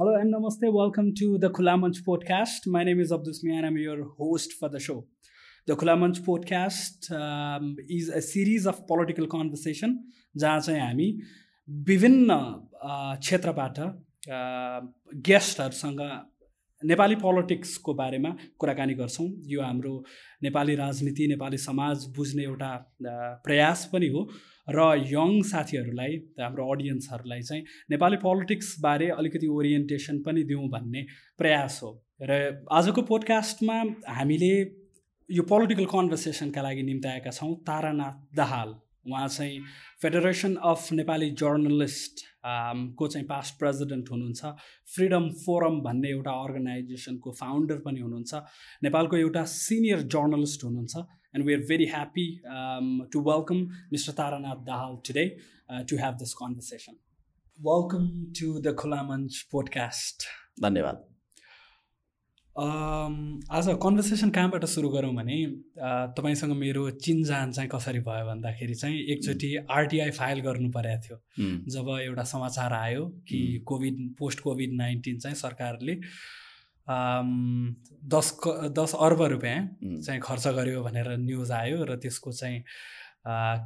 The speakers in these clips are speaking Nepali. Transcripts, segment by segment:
Hello and namaste. Welcome to the Khula Manch podcast. My name is Abdus Mian. I'm your host for the show. The Khula Manch podcast um, is a series of political conversation जहाँ चाहिँ हामी विभिन्न क्षेत्रबाट गेस्टहरूसँग नेपाली पोलिटिक्सको बारेमा कुराकानी गर्छौँ यो हाम्रो नेपाली राजनीति नेपाली समाज बुझ्ने एउटा प्रयास पनि हो र यङ साथीहरूलाई हाम्रो अडियन्सहरूलाई चाहिँ नेपाली पोलिटिक्सबारे अलिकति ओरिएन्टेसन पनि दिउँ भन्ने प्रयास हो। र आजको पोडकास्टमा हामीले यो पोलिटिकल कन्भर्सेसनका लागि निम्ति आएका छौँ तारानाथ दाहाल। उहाँ चाहिँ फेडरेसन अफ नेपाली जर्नलिस्ट को चाहिँ पास्ट प्रेसिडेन्ट हुनुहुन्छ फ्रिडम फोरम भन्ने एउटा अर्गनाइजेसनको फाउन्डर पनि हुनुहुन्छ नेपालको एउटा सिनियर जर्नलिस्ट हुनुहुन्छ। And we are very happy um, to welcome Mr. Taranath Dahal today uh, to have this conversation. Welcome to the Kulamanch podcast. धन्यवाद आज कन्भर्सेसन कहाँबाट सुरु गरौँ भने तपाईँसँग मेरो चिनजान चाहिँ कसरी भयो भन्दाखेरि चाहिँ एकचोटि आरटिआई फाइल गर्नु परेको थियो जब एउटा समाचार आयो कि कोभिड पोस्ट कोभिड नाइन्टिन चाहिँ सरकारले दस दस अर्ब रुपियाँ चाहिँ खर्च गर्यो भनेर न्युज आयो र त्यसको चाहिँ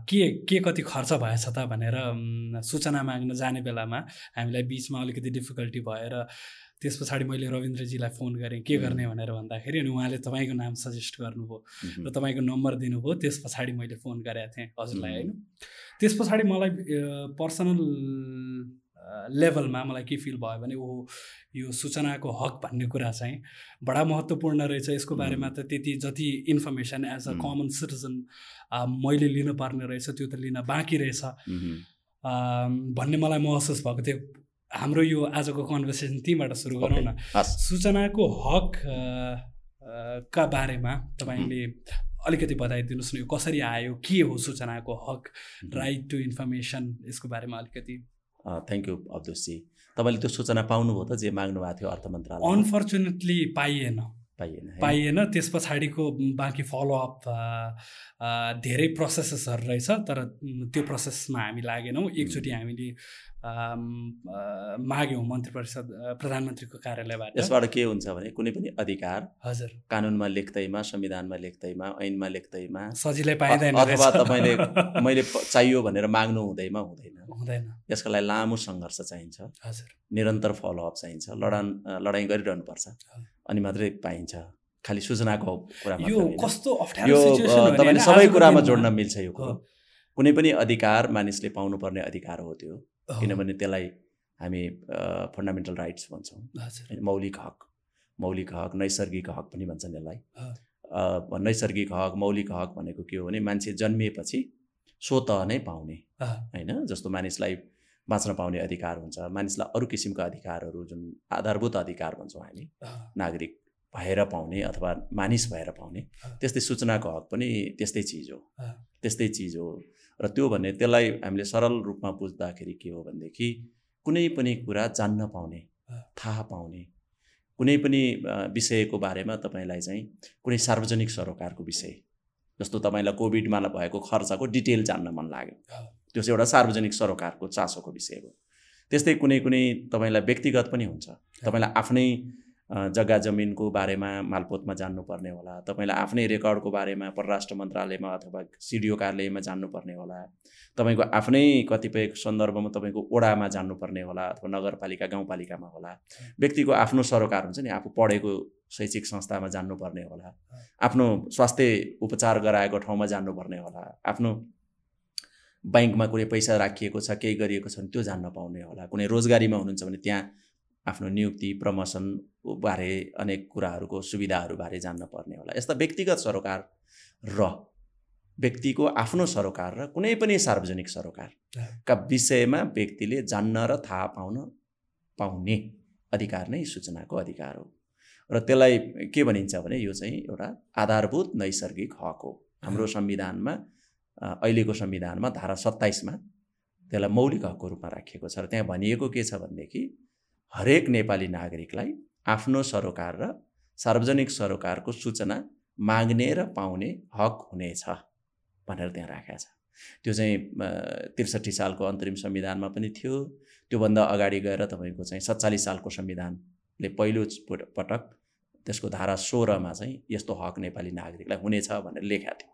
के के कति खर्च भएछ त भनेर सूचना माग्न जाने बेलामा हामीलाई बिचमा अलिकति डिफिकल्टी भएर त्यस पछाडि मैले रविन्द्रजीलाई फोन गरेँ के गर्ने भनेर भन्दाखेरि अनि उहाँले तपाईँको नाम सजेस्ट गर्नुभयो र तपाईँको नम्बर दिनुभयो त्यस पछाडि मैले फोन गरेको थिएँ हजुरलाई होइन? त्यस पछाडि मलाई पर्सनल लेभलमा मलाई के फिल भयो भने ओ यो सूचनाको हक भन्ने कुरा चाहिँ बडा महत्त्वपूर्ण रहेछ। यसको बारेमा त त्यति जति information as a common citizen मैले लिनुपर्ने रहेछ त्यो त लिन बाँकी रहेछ। भन्ने मलाई महसुस भएको थियो। हाम्रो यो आजको कन्भर्सेसन त्यहीँबाट सुरु गरौँ न। सूचनाको हक का बारेमा तपाईँले अलिकति बताइदिनुहोस् न यो कसरी आयो के हो सूचनाको हक राइट टु इन्फर्मेसन यसको बारेमा अलिकति। थ्याङ्क यू अब्दुसजी तपाईँले त्यो सूचना पाउनुभयो त जे माग्नु भएको थियो अर्थ मन्त्रालय अनफर्चुनेटली पाइएन। पाइएन पाइएन। त्यस पछाडिको बाँकी फलोअप धेरै प्रोसेसेसहरू रहेछ तर त्यो प्रोसेसमा हामी लागेनौँ। एकचोटि हामीले माग्यौँ मन्त्री परिषद प्रधानमन्त्रीको कार्यालयबाट। यसबाट के हुन्छ भने कुनै पनि अधिकार हजुर। कानुनमा लेख्दैमा संविधानमा लेख्दैमा ऐनमा लेख्दैमा सजिलै पाइँदैन अथवा तपाईँले मैले चाहियो भनेर माग्नु हुँदैमा हुँदैन। हुँदैन। यसको लागि लामो सङ्घर्ष चाहिन्छ। हजुर। निरन्तर फलोअप चाहिन्छ। लडान लडाइँ गरिरहनुपर्छ। अनि मात्रै पाइन्छ। खालि सूचनाको कुरा यो कस्तो यो तपाईँले सबै कुरामा जोड्न मिल्छ यो कुरो। कुनै पनि अधिकार मानिसले पाउनुपर्ने अधिकार हो त्यो। किनभने त्यसलाई हामी फन्डामेन्टल राइट्स भन्छौँ। मौलिक हक मौलिक हक नैसर्गिक हक पनि भन्छन् यसलाई। नैसर्गिक हक मौलिक हक भनेको के हो भने मान्छे जन्मिएपछि स्वत नै पाउने। होइन? जस्तो मानिसलाई बाँच्न पाउने अधिकार हुन्छ। मानिसलाई अरू किसिमका अधिकारहरू जुन आधारभूत अधिकार भन्छौँ हामी नागरिक भएर पाउने अथवा मानिस भएर पाउने त्यस्तै सूचनाको हक पनि त्यस्तै चिज हो। त्यस्तै चिज हो र त्यो भने त्यसलाई हामीले सरल रूपमा बुझ्दाखेरि के हो भनेदेखि कुनै पनि कुरा जान्न पाउने थाहा पाउने कुनै पनि विषयको बारेमा तपाईँलाई चाहिँ कुनै सार्वजनिक सरोकारको विषय जस्तो तपाईँलाई कोभिडमा भएको खर्चको डिटेल जान्न मन लाग्यो। त्यो चाहिँ एउटा सार्वजनिक सरोकारको चासोको विषय हो। त्यस्तै कुनै कुनै तपाईँलाई व्यक्तिगत पनि हुन्छ। तपाईँलाई आफ्नै जग्गा जमिनको बारेमा मालपोतमा जान्नुपर्ने होला। तपाईँलाई आफ्नै रेकर्डको बारेमा परराष्ट्र मन्त्रालयमा अथवा सिडिओ कार्यालयमा जान्नुपर्ने होला। तपाईँको आफ्नै कतिपय सन्दर्भमा तपाईँको ओडामा जान्नुपर्ने होला अथवा नगरपालिका गाउँपालिकामा होला। व्यक्तिको आफ्नो सरोकार हुन्छ नि आफू पढेको शैक्षिक संस्थामा जान्नुपर्ने होला। आफ्नो स्वास्थ्य उपचार गराएको ठाउँमा जान्नुपर्ने होला। आफ्नो ब्याङ्कमा कुनै पैसा राखिएको छ केही गरिएको छ भने त्यो जान्न पाउने होला। कुनै रोजगारीमा हुनुहुन्छ भने त्यहाँ आफ्नो नियुक्ति प्रमोसन बारे अनेक कुराहरूको सुविधाहरूबारे जान्न पर्ने होला। यस्ता व्यक्तिगत सरोकार र व्यक्तिको आफ्नो सरोकार र कुनै पनि सार्वजनिक सरोकारका विषयमा व्यक्तिले जान्न र थाहा पाउन पाउने अधिकार नै सूचनाको अधिकार हो। र त्यसलाई के भनिन्छ भने यो चाहिँ एउटा आधारभूत नैसर्गिक हक हो। हाम्रो संविधानमा अहिलेको संविधानमा धारा सत्ताइसमा त्यसलाई मौलिक हकको रूपमा राखिएको छ र त्यहाँ भनिएको के छ भनेदेखि हरेक नेपाली नागरिकलाई आफ्नो सरोकार र सार्वजनिक सरोकारको सूचना माग्ने र पाउने हक हुनेछ भनेर त्यहाँ राखेको छ। त्यो चाहिँ त्रिसठी सालको अन्तरिम संविधानमा पनि थियो। त्योभन्दा अगाडि गएर तपाईँको चाहिँ सत्तालिस सालको संविधानले पहिलो पटक त्यसको धारा सोह्रमा चाहिँ यस्तो हक नेपाली नागरिकलाई हुनेछ भनेर लेखाएको थियो।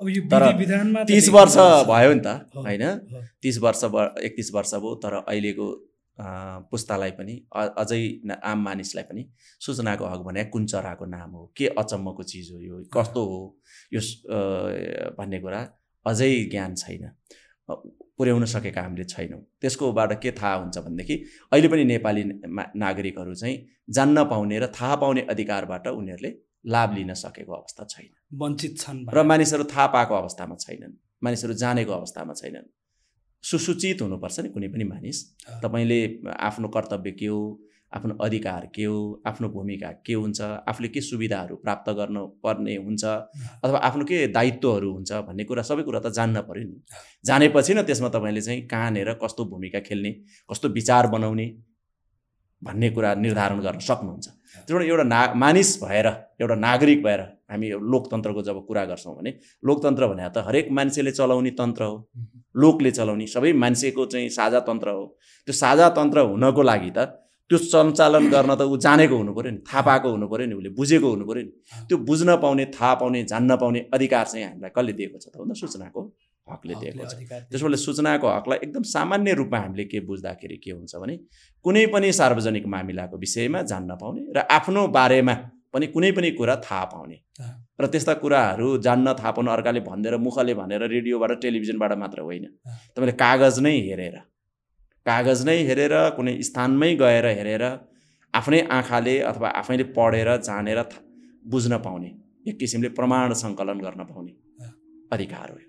अब यो विधानमा तिस वर्ष भयो नि त होइन? तिस वर्ष एकतिस वर्ष भयो तर अहिलेको पुस्तालाई पनि अझै आम मानिसलाई पनि सूचनाको हक भने कुन चराको नाम हो के अचम्मको चिज हो यो कस्तो हो? यो भन्ने कुरा अझै ज्ञान छैन। पुर्याउन सकेका हामीले छैनौँ। त्यसकोबाट के थाहा हुन्छ भनेदेखि अहिले पनि नेपाली नागरिकहरू चाहिँ जान्न पाउने र थाहा पाउने अधिकारबाट उनीहरूले लाभ लिन सकेको अवस्था छैन। वञ्चित छन् र मानिसहरू थाहा पाएको अवस्थामा छैनन्। मानिसहरू जानेको अवस्थामा छैनन्। सुसूचित हुनुपर्छ नि कुनै पनि मानिस। तपाईँले आफ्नो कर्तव्य के हो? आफ्नो अधिकार के हो? आफ्नो भूमिका के हुन्छ? आफूले के सुविधाहरू प्राप्त गर्नु पर्ने हुन्छ अथवा आफ्नो के दायित्वहरू हुन्छ भन्ने कुरा सबै कुरा त जान्न पऱ्यो नि। जानेपछि न त्यसमा तपाईँले चाहिँ कहाँनिर कस्तो भूमिका खेल्ने कस्तो विचार बनाउने भन्ने कुरा निर्धारण गर्न सक्नुहुन्छ। त्यो एउटा ना मानिस भएर एउटा नागरिक भएर हामी लोकतन्त्रको जब कुरा गर्छौँ भने लोकतन्त्र भने त हरेक मान्छेले चलाउने तन्त्र हो। लोकले चलाउने सबै मान्छेको चाहिँ साझा तन्त्र हो। त्यो साझा तन्त्र हुनको लागि त त्यो सञ्चालन गर्न त ऊ जानेको हुनु पऱ्यो नि थाहा पाएको हुनु पऱ्यो नि उसले बुझेको हुनु पऱ्यो नि। त्यो बुझ्न पाउने थाहा पाउने जान्न पाउने अधिकार चाहिँ हामीलाई कसले दिएको छ त भन्दा सूचनाको? हकले दिएको छ। त्यसबाट सूचनाको हकलाई एकदम सामान्य रूपमा हामीले के बुझ्दाखेरि के हुन्छ भने कुनै पनि सार्वजनिक मामिलाको विषयमा जान्न पाउने र आफ्नो बारेमा पनि कुनै पनि कुरा थाहा पाउने। र त्यस्ता कुराहरू जान्न थाहा पाउनु अर्काले भनिदिएर मुखले भनेर रेडियोबाट टेलिभिजनबाट मात्र होइन। तपाईँले कागज नै हेरेर कागज नै हेरेर कुनै स्थानमै गएर हेरेर आफ्नै आँखाले अथवा आफैले पढेर जानेर बुझ्न पाउने। एक किसिमले प्रमाण सङ्कलन गर्न पाउने। अधिकार हो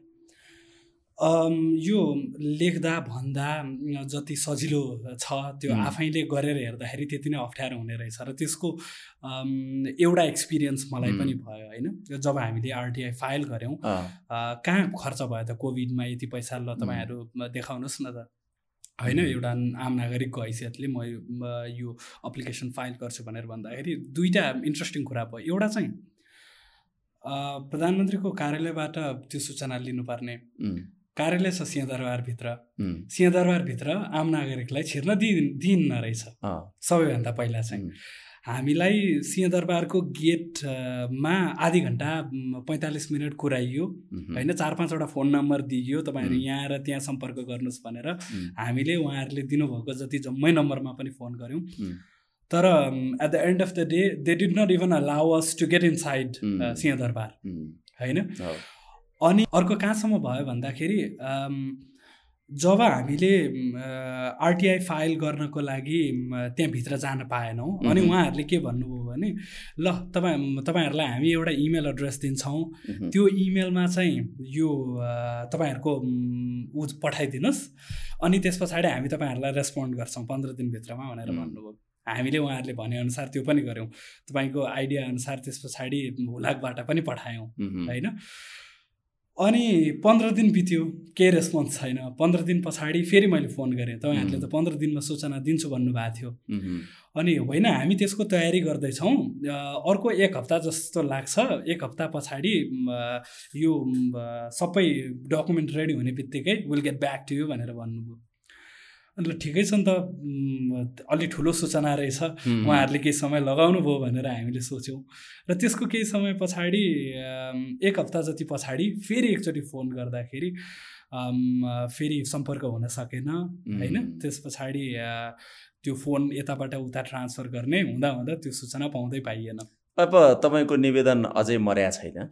यो लेख्दा भन्दा जति सजिलो छ त्यो आफैले गरेर हेर्दाखेरि त्यति नै अप्ठ्यारो हुने रहेछ र त्यसको एउटा एक्सपिरियन्स मलाई पनि भयो होइन? जब हामीले आरटिआई फाइल गऱ्यौँ कहाँ खर्च भयो त कोभिडमा यति पैसा ल तपाईँहरू देखाउनुहोस् न त। होइन एउटा आम नागरिकको हैसियतले म यो अप्लिकेसन फाइल गर्छु भनेर भन्दाखेरि दुईवटा इन्ट्रेस्टिङ कुरा भयो। एउटा चाहिँ प्रधानमन्त्रीको कार्यालयबाट त्यो सूचना लिनुपर्ने। कार्यालय छ सिंहदरबारभित्र सिंहदरबारभित्र आम नागरिकलाई छिर्न दिइन दिइन्न रहेछ। सबैभन्दा पहिला चाहिँ। हामीलाई सिंहदरबारको गेटमा आधी घन्टा पैँतालिस मिनट कुराइयो। होइन चार पाँचवटा फोन नम्बर दिइयो। तपाईँहरू यहाँ आएर त्यहाँ सम्पर्क गर्नुहोस् भनेर हामीले उहाँहरूले दिनुभएको जति जम्मै नम्बरमा पनि फोन गऱ्यौँ तर at the end of the day they did not even allow us to get inside Singhadurbar होइन? अनि अर्को कहाँसम्म भयो भन्दाखेरि जब हामीले आरटिआई फाइल गर्नको लागि त्यहाँभित्र जान पाएनौँ अनि उहाँहरूले के भन्नुभयो भने ल तपाईँ तपाईँहरूलाई हामी एउटा इमेल एड्रेस दिन्छौँ। त्यो इमेलमा चाहिँ यो तपाईँहरूको ऊ पठाइदिनुहोस्। अनि त्यस पछाडि हामी तपाईँहरूलाई रेस्पोन्ड गर्छौँ पन्ध्र दिनभित्रमा भनेर भन्नुभयो। हामीले उहाँहरूले भनेअनुसार त्यो पनि गऱ्यौँ। तपाईँको आइडिया अनुसार त्यस पछाडि हुलाकबाट पनि पठायौँ होइन? अनि पन्ध्र दिन बित्यो केही रेस्पोन्स छैन। पन्ध्र दिन पछाडि फेरि मैले फोन गरेँ। तपाईँहरूले त पन्ध्र दिनमा सूचना दिन्छु भन्नुभएको थियो। अनि होइन हामी त्यसको तयारी गर्दैछौँ। अर्को एक हप्ता जस्तो लाग्छ। एक हप्ता पछाडि यो सबै डकुमेन्ट रेडी हुने बित्तिकै will get back to you भनेर भन्नुभयो। ल ठिकै छ नि त अलि ठुलो सूचना रहेछ। उहाँहरूले केही समय लगाउनु भयो भनेर हामीले सोच्यौँ। र त्यसको केही समय पछाडि एक हप्ता जति पछाडि फेरि एकचोटि फोन गर्दाखेरि फेरि सम्पर्क हुन सकेन होइन? त्यस पछाडि त्यो फोन यताबाट उता ट्रान्सफर गर्ने हुँदा हुँदा त्यो सूचना पाउँदै पाइएन। अब तपाईँको निवेदन अझै मर्या छैन?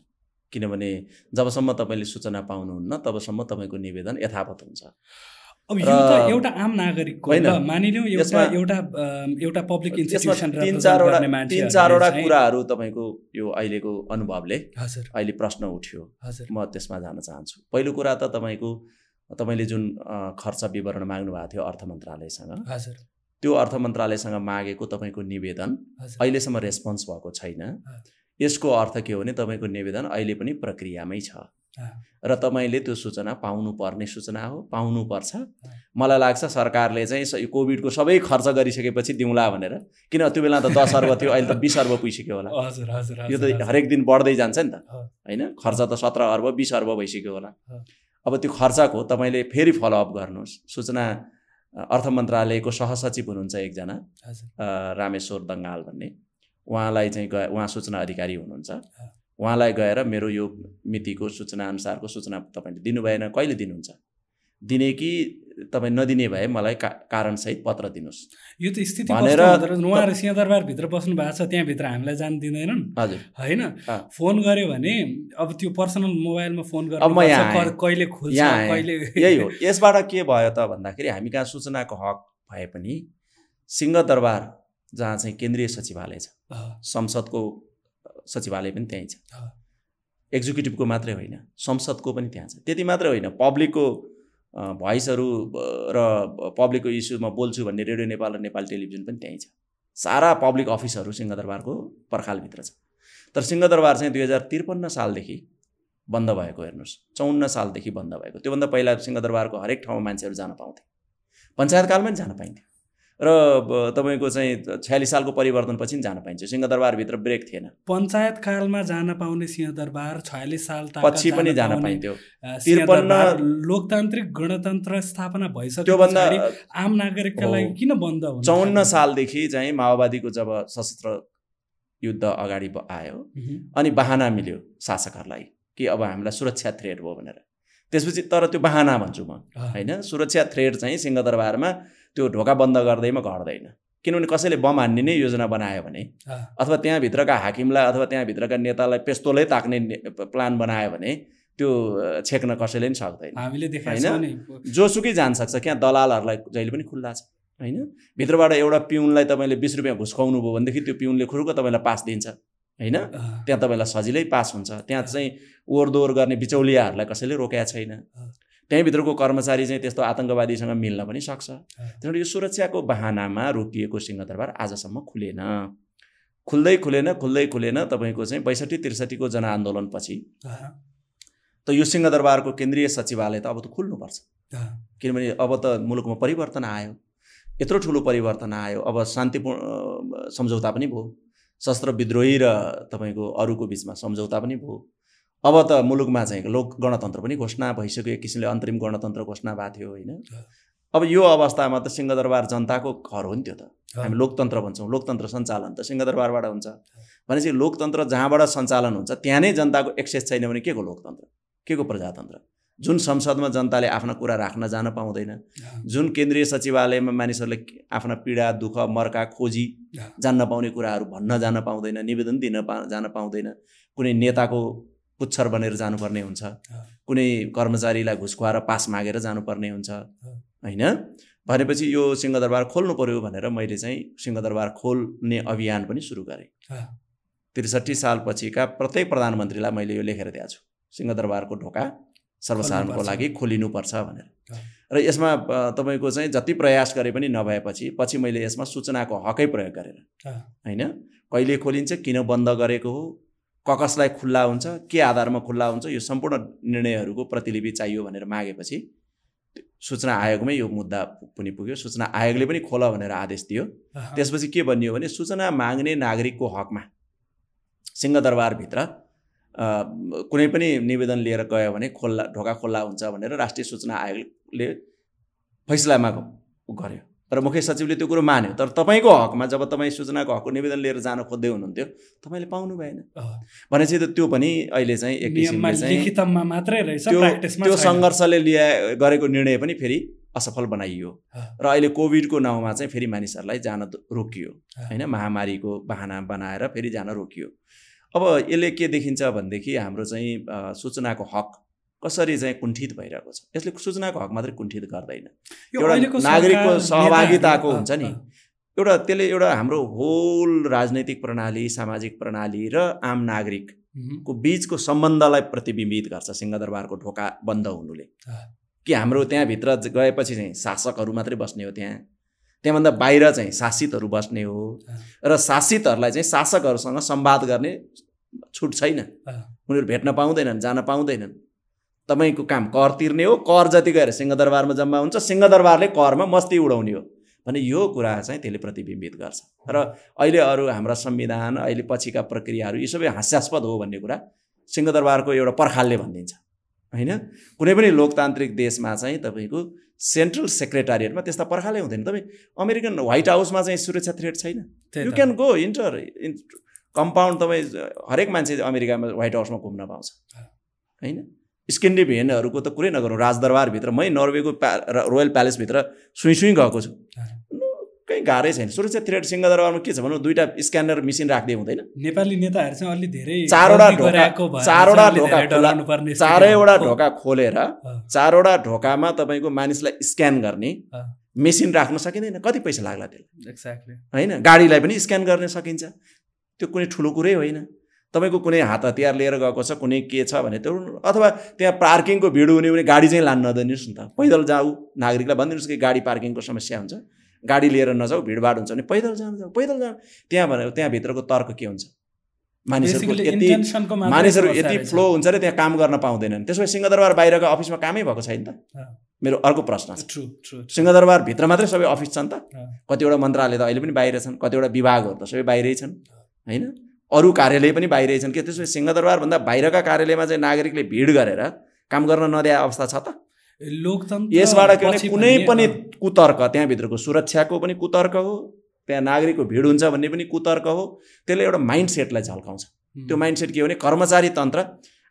किनभने जबसम्म तपाईँले सूचना पाउनुहुन्न तबसम्म तपाईँको निवेदन यथावत हुन्छ। अब यो त एउटा आम नागरिकको मानिलिउँ एउटा एउटा एउटा पब्लिक इन्स्टिट्युसन तिन चारवटा तिन चारवटा कुराहरू तपाईँको यो अहिलेको अनुभवले हजुर। अहिले प्रश्न उठ्यो। हजुर। म त्यसमा जान चाहन्छु। पहिलो कुरा त तपाईँको तपाईँले जुन खर्च विवरण माग्नु भएको थियो अर्थ मन्त्रालयसँग हजुर। त्यो अर्थ मन्त्रालयसँग मागेको तपाईँको निवेदन अहिलेसम्म रेस्पोन्स भएको छैन। यसको अर्थ के हो भने तपाईँको निवेदन अहिले पनि प्रक्रियामै छ। र तपाईँले त्यो सूचना पाउनु पर्ने सूचना हो पाउनुपर्छ। मलाई लाग्छ सरकारले चाहिँ कोभिडको सबै खर्च गरिसकेपछि दिउँला भनेर। किन त्यो बेला त दस अर्ब थियो अहिले त बिस अर्ब पुगिसक्यो होला। हजुर हजुर यो त हरेक दिन बढ्दै जान्छ नि त। होइन? खर्च त सत्र अर्ब बिस अर्ब भइसक्यो होला। अब त्यो खर्चको तपाईँले फेरि फलोअप गर्नुहोस्। सूचना अर्थ मन्त्रालयको सहसचिव हुनुहुन्छ एकजना रामेश्वर दङ्गाल भन्ने। उहाँलाई चाहिँ उहाँ सूचना अधिकारी हुनुहुन्छ। उहाँलाई गएर मेरो यो मितिको सूचना अनुसारको सूचना तपाईँले दिनु भएन कहिले दिनुहुन्छ? दिने कि तपाईँ नदिने भए मलाई का कारणसहित पत्र दिनुहोस्। यो त स्थिति भनेर उहाँहरू सिंहदरबारभित्र बस्नु भएको छ त्यहाँभित्र हामीलाई जानु दिँदैनन्। हजुर। होइन? फोन गऱ्यो भने अब त्यो पर्सनल मोबाइलमा फोन गरेर कहिले खुल्छ कहिले यही हो। यसबाट के भयो त भन्दाखेरि हामी कहाँ सूचनाको हक भए पनि सिंहदरबार जहाँ चाहिँ केन्द्रीय सचिवालय छ संसदको सचिवालय पनि त्यहीँ छ। एक्जिक्युटिभको मात्रै होइन संसदको पनि त्यहाँ छ। त्यति मात्रै होइन पब्लिकको भोइसहरू र पब्लिकको इस्युमा बोल्छु भन्ने रेडियो नेपाल र नेपाल टेलिभिजन पनि त्यहीँ छ। सारा पब्लिक अफिसहरू सिंहदरबारको पर्खालभित्र छ। तर सिंहदरबार चाहिँ दुई हजार त्रिपन्न सालदेखि बन्द भएको हेर्नुहोस्। चौन्न सालदेखि बन्द भएको। त्योभन्दा पहिला सिंहदरबारको हरेक ठाउँमा मान्छेहरू जान पाउँथे। पञ्चायतकालमा पनि जान पाइन्थ्यो। र तपाईँको चाहिँ छयालिस सालको परिवर्तनपछि पनि जान पाइन्छ। सिंहदरबारभित्र ब्रेक थिएन। पञ्चायत कालमा जान पाउने सिंहदरबार छयालिस साल पछि पनि जान पाइन्थ्यो। लोकतान्त्रिक गणतन्त्र स्थापना भइसक्यो त्योभन्दा आम नागरिकका लागि किन बन्द चौन्न सालदेखि चाहिँ माओवादीको जब सशस्त्र युद्ध अगाडि आयो अनि बाहना मिल्यो शासकहरूलाई कि अब हामीलाई सुरक्षा थ्रेड भयो भनेर। त्यसपछि तर त्यो बाहना भन्छु म होइन? सुरक्षा थ्रेड चाहिँ सिंहदरबारमा त्यो ढोका बन्द गर्दैमा घट्दैन। किनभने कसैले बम हान्ने नै योजना बनायो भने अथवा त्यहाँभित्रका हाकिमलाई अथवा त्यहाँभित्रका नेतालाई पेस्तोलै ताक्ने प्लान बनायो भने त्यो छेक्न कसैले पनि सक्दैन। हामीले होइन? जोसुकै जान सक्छ त्यहाँ दलालहरूलाई जहिले पनि खुल्ला छ। होइन? भित्रबाट एउटा पिउनलाई तपाईँले बिस रुपियाँ घुस खुवाउनु भयो भनेदेखि त्यो पिउनले खुरुको तपाईँलाई पास दिन्छ। होइन? त्यहाँ तपाईँलाई सजिलै पास हुन्छ। त्यहाँ चाहिँ ओहोरदोहोर गर्ने बिचौलियाहरूलाई कसैले रोकेका छैन। त्यहीँभित्रको कर्मचारी चाहिँ त्यस्तो आतङ्कवादीसँग मिल्न पनि सक्छ। त्यहाँबाट यो सुरक्षाको बाहनामा रोकिएको सिंहदरबार आजसम्म खुलेन। खुल्दै खुलेन खुल्दै खुलेन तपाईँको चाहिँ बैसठी त्रिसठीको जनआन्दोलनपछि। त यो सिंहदरबारको केन्द्रीय सचिवालय त अब त खुल्नुपर्छ। किनभने अब त मुलुकमा परिवर्तन आयो। यत्रो ठुलो परिवर्तन आयो। अब शान्तिपूर्ण सम्झौता पनि भयो। शस्त्र विद्रोही र तपाईँको अरूको बिचमा सम्झौता पनि भयो। अब त मुलुकमा चाहिँ लोक गणतन्त्र पनि घोषणा भइसक्यो एक किसिमले अन्तरिम गणतन्त्र घोषणा भएको थियो होइन। अब यो अवस्थामा त सिंहदरबार जनताको घर हो नि त्यो त। हामी लोकतन्त्र भन्छौँ लोकतन्त्र सञ्चालन त सिंहदरबारबाट हुन्छ। भनेपछि लोकतन्त्र जहाँबाट सञ्चालन हुन्छ त्यहाँ नै जनताको एक्सेस छैन भने के को लोकतन्त्र? के को प्रजातन्त्र? जुन संसदमा जनताले आफ्ना कुरा राख्न जान पाउँदैन जुन केन्द्रीय सचिवालयमा मानिसहरूले आफ्ना पीडा दुःख मर्का खोजी जान्न पाउने कुराहरू भन्न जान पाउँदैन निवेदन दिन पा जान पाउँदैन। कुनै नेताको पुच्छर बनेर जानुपर्ने हुन्छ। कुनै कर्मचारीलाई घुस खुवाएर पास मागेर जानुपर्ने हुन्छ। होइन? भनेपछि यो सिंहदरबार खोल्नु पऱ्यो भनेर मैले चाहिँ सिंहदरबार खोल्ने अभियान पनि सुरु गरेँ। त्रिसठी सालपछिका प्रत्येक प्रधानमन्त्रीलाई मैले यो लेखेर दिएको छु। सिंहदरबारको ढोका सर्वसाधारणको लागि खोलिनुपर्छ भनेर। र यसमा तपाईँको चाहिँ जति प्रयास गरे पनि नभएपछि पछि मैले यसमा सूचनाको हकै प्रयोग गरेर। होइन? कहिले खोलिन्छ किन बन्द गरेको हो? ककसलाई खुल्ला हुन्छ के आधारमा खुल्ला हुन्छ यो सम्पूर्ण निर्णयहरूको प्रतिलिपि चाहियो भनेर मागेपछि सूचना आयोगमै यो मुद्दा पनि पुग्यो। सूचना आयोगले पनि खोल भनेर आदेश दियो। त्यसपछि के भनियो भने सूचना माग्ने नागरिकको हकमा सिंहदरबारभित्र कुनै पनि निवेदन लिएर गयो भने खोल्ला ढोका खोल्ला हुन्छ भनेर राष्ट्रिय सूचना आयोगले फैसलामा गर्यो। तर मुख्य सचिवले त्यो कुरो मान्यो। तर तपाईँको हकमा जब तपाईँ सूचनाको हकको निवेदन लिएर जान खोज्दै हुनुहुन्थ्यो तपाईँले पाउनु भएन। भनेपछि त त्यो पनि अहिले चाहिँ एक किसिमले चाहिँ त्यो सङ्घर्षले ल्या गरेको निर्णय पनि फेरि असफल बनाइयो। र अहिले कोभिडको नाउँमा चाहिँ फेरि मानिसहरूलाई जान रोकियो। होइन महामारीको बाहना बनाएर फेरि जान रोकियो। अब यसले के देखिन्छ भनेदेखि हाम्रो चाहिँ सूचनाको हक कसरी चाहिँ कुण्ठित भइरहेको छ? यसले सूचनाको हक मात्रै कुण्ठित गर्दैन। एउटा नागरिकको सहभागिताको हुन्छ नि। एउटा त्यसले एउटा हाम्रो होल राजनैतिक प्रणाली सामाजिक प्रणाली र आम नागरिकको बिचको सम्बन्धलाई प्रतिबिम्बित गर्छ सिंहदरबारको ढोका बन्द हुनुले। कि हाम्रो त्यहाँभित्र गएपछि चाहिँ शासकहरू मात्रै बस्ने हो त्यहाँ? त्यहाँभन्दा बाहिर चाहिँ शासितहरू बस्ने हो। र शासितहरूलाई चाहिँ शासकहरूसँग संवाद गर्ने छुट छैन। उनीहरू भेट्न पाउँदैनन् जान पाउँदैनन्। तपाईँको काम कर तिर्ने हो कर जति गएर सिंहदरबारमा जम्मा हुन्छ सिंहदरबारले करमा मस्ती उडाउने हो भने यो कुरा चाहिँ त्यसले प्रतिबिम्बित गर्छ। र अहिले अरू हाम्रा संविधान अहिले पछिका प्रक्रियाहरू यी सबै हास्यास्पद हो भन्ने कुरा सिंहदरबारको एउटा पर्खालले भनिदिन्छ। होइन? कुनै पनि लोकतान्त्रिक देशमा चाहिँ तपाईँको सेन्ट्रल सेक्रेटारिएटमा त्यस्ता पर्खालै हुँदैन। तपाईँ अमेरिकन व्हाइट हाउसमा चाहिँ सुरक्षा थ्रेट छैन। You can go enter compound तपाईँ हरेक मान्छे अमेरिकामा व्हाइट हाउसमा घुम्न पाउँछ। होइन? स्केन्डिभियनहरूको त कुरै नगरौँ। राजदरबारभित्र मै नर्वेको प्या रोयल प्यालेसभित्र सुई सुई गएको छु। कहीँ गाह्रै छैन। सुरक्षा थ्रेड सिंहदरबारमा के छ भनौँ दुइटा स्क्यानर मेसिन राख्दै हुँदैन। नेपाली नेताहरू चाहिँ अलि धेरै चारवटा ढोका चारवटा ढोका चारैवटा ढोका खोलेर चारवटा ढोकामा तपाईँको मानिसलाई स्क्यान गर्ने मेसिन राख्न सकिँदैन। कति पैसा लाग्ला त्यसलाई? एक्ज्याक्टली होइन? गाडीलाई पनि स्क्यान गर्न सकिन्छ। त्यो कुनै ठुलो कुरै होइन। तपाईँको कुनै हात हतियार लिएर गएको छ कुनै के छ भने त्यो अथवा त्यहाँ पार्किङको भिड हुने भने गाडी चाहिँ लानु नदिनुहोस् न त। पैदल जाऊ नागरिकलाई भनिदिनुहोस् कि गाडी पार्किङको समस्या हुन्छ। गाडी लिएर नजाऊ भिडभाड हुन्छ भने पैदल जानु जाऊ पैदल जानु त्यहाँ भनेर त्यहाँभित्रको तर्क के हुन्छ? मानिसहरूको यति मानिसहरू यति फ्लो हुन्छ र त्यहाँ काम गर्न पाउँदैनन्। त्यसो भए सिंहदरबार बाहिरको अफिसमा कामै भएको छैन त? मेरो अर्को प्रश्न छ। सिंहदरबारभित्र मात्रै सबै अफिस छन् त? कतिवटा मन्त्रालय त अहिले पनि बाहिर छन् कतिवटा विभागहरू त सबै बाहिरै छन्। होइन? अरू कार्यालय पनि बाहिरै छन् के? त्यसो भए सिंहदरबारभन्दा बाहिरका कार्यालयमा चाहिँ नागरिकले भिड गरेर काम गर्न नदिए अवस्था छ त। लोकतन्त्र यसबाट कुनै पनि कुतर्क त्यहाँभित्रको सुरक्षाको पनि कुतर्क हो त्यहाँ नागरिकको भिड हुन्छ भन्ने पनि कुतर्क हो त्यसले एउटा माइन्ड सेटलाई झल्काउँछ। त्यो माइन्ड सेट के हो भने कर्मचारी तन्त्र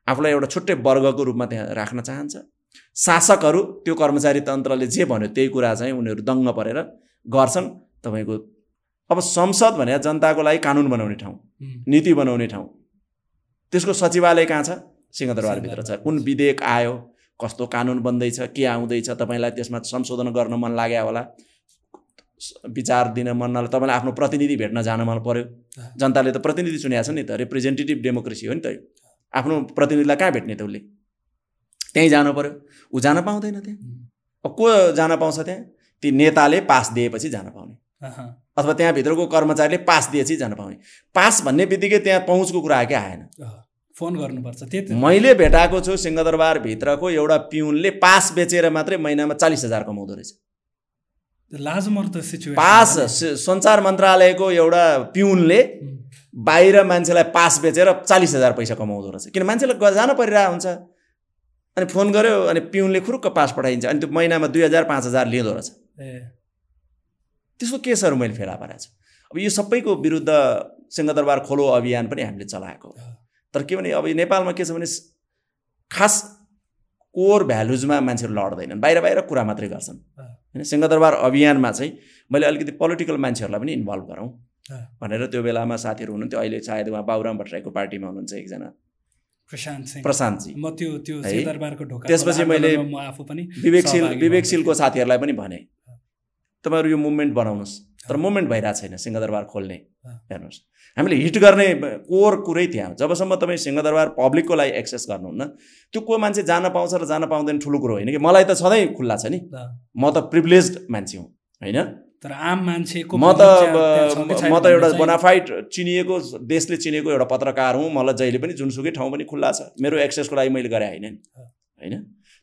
आफूलाई एउटा छुट्टै वर्गको रूपमा त्यहाँ राख्न चाहन्छ। शासकहरू त्यो कर्मचारी तन्त्रले जे भन्यो त्यही कुरा चाहिँ उनीहरू दङ्ग परेर गर्छन्। तपाईँको अब संसद भने जनताको लागि कानुन बनाउने ठाउँ नीति बनाउने ठाउँ। त्यसको सचिवालय कहाँ छ? सिंहदरबारभित्र छ। कुन विधेयक आयो? कस्तो कानुन बन्दैछ? के आउँदैछ? तपाईँलाई त्यसमा संशोधन गर्न मन लाग्यो होला? विचार दिन मन नला तपाईँलाई आफ्नो प्रतिनिधि भेट्न जान मन पर्यो। जनताले त प्रतिनिधि चुनिएको छ नि त। रिप्रेजेन्टेटिभ डेमोक्रेसी हो नि त आफ्नो प्रतिनिधिलाई कहाँ भेट्ने त उसले? त्यहीँ जानु पऱ्यो ऊ जान पाउँदैन त्यहाँ। को जान पाउँछ त्यहाँ? ती नेताले पास दिएपछि जान पाउने। अथवा त्यहाँभित्रको कर्मचारीले पास दिएपछि जान पाउने। पास भन्ने बित्तिकै त्यहाँ पहुँचको कुरा के आएन। फोन गर्नुपर्छ त्यति मैले भेटाएको छु सिंहदरबारभित्रको एउटा पिउनले पास बेचेर मात्रै महिनामा चालिस हजार कमाउँदो रहेछ। पास सञ्चार मन्त्रालयको एउटा पिउनले बाहिर मान्छेलाई पास बेचेर चालिस हजार पैसा कमाउँदो रहेछ। किन मान्छेलाई जान परिरहेको हुन्छ। अनि फोन गऱ्यो अनि पिउनले खुरुक्क पास पठाइन्छ अनि त्यो महिनामा दुई हजार पाँच हजार लिँदो रहेछ। त्यसको केसहरू मैले फेला पारेको छु। अब यो सबैको विरुद्ध सिंहदरबार खोलो अभियान पनि हामीले चलाएको तर के भने अब नेपालमा के छ भने खास कोर भ्यालुजमा मान्छेहरू लड्दैनन्। बाहिर बाहिर कुरा मात्रै गर्छन्। होइन सिंहदरबार अभियानमा चाहिँ मैले अलिकति पोलिटिकल मान्छेहरूलाई पनि इन्भल्भ गरौँ। भनेर त्यो बेलामा साथीहरू हुनुहुन्थ्यो। अहिले सायद उहाँ बाबुराम भट्टराईको पार्टीमा हुनुहुन्छ एकजना। प्रशान्त सिंह। प्रशान्तजी म त्यो त्यो त्यसपछि मैले विवेकशील विवेकशीलको साथीहरूलाई पनि भने। तपाईँहरू यो मुभमेन्ट बनाउनुहोस्। तर मुभमेन्ट भइरहेको छैन सिंहदरबार खोल्ने। हेर्नुहोस्। हामीले हिट गर्ने कोर कुरै त्यहाँ जबसम्म तपाईँ सिंहदरबार पब्लिकको लागि एक्सेस गर्नुहुन्न त्यो को मान्छे जान पाउँछ र जान पाउँदैन ठुलो कुरो होइन कि? मलाई त सधैँ खुल्ला छ नि। म त प्रिभिलेज मान्छे हुँ होइन? तर आम मान्छेको म त म त एउटा बोनाफाइड चिनिएको देशले चिनेको एउटा पत्रकार हुँ। मलाई जहिले पनि जुनसुकै ठाउँ पनि खुल्ला छ। मेरो एक्सेसको लागि मैले गरेँ होइन नि। होइन?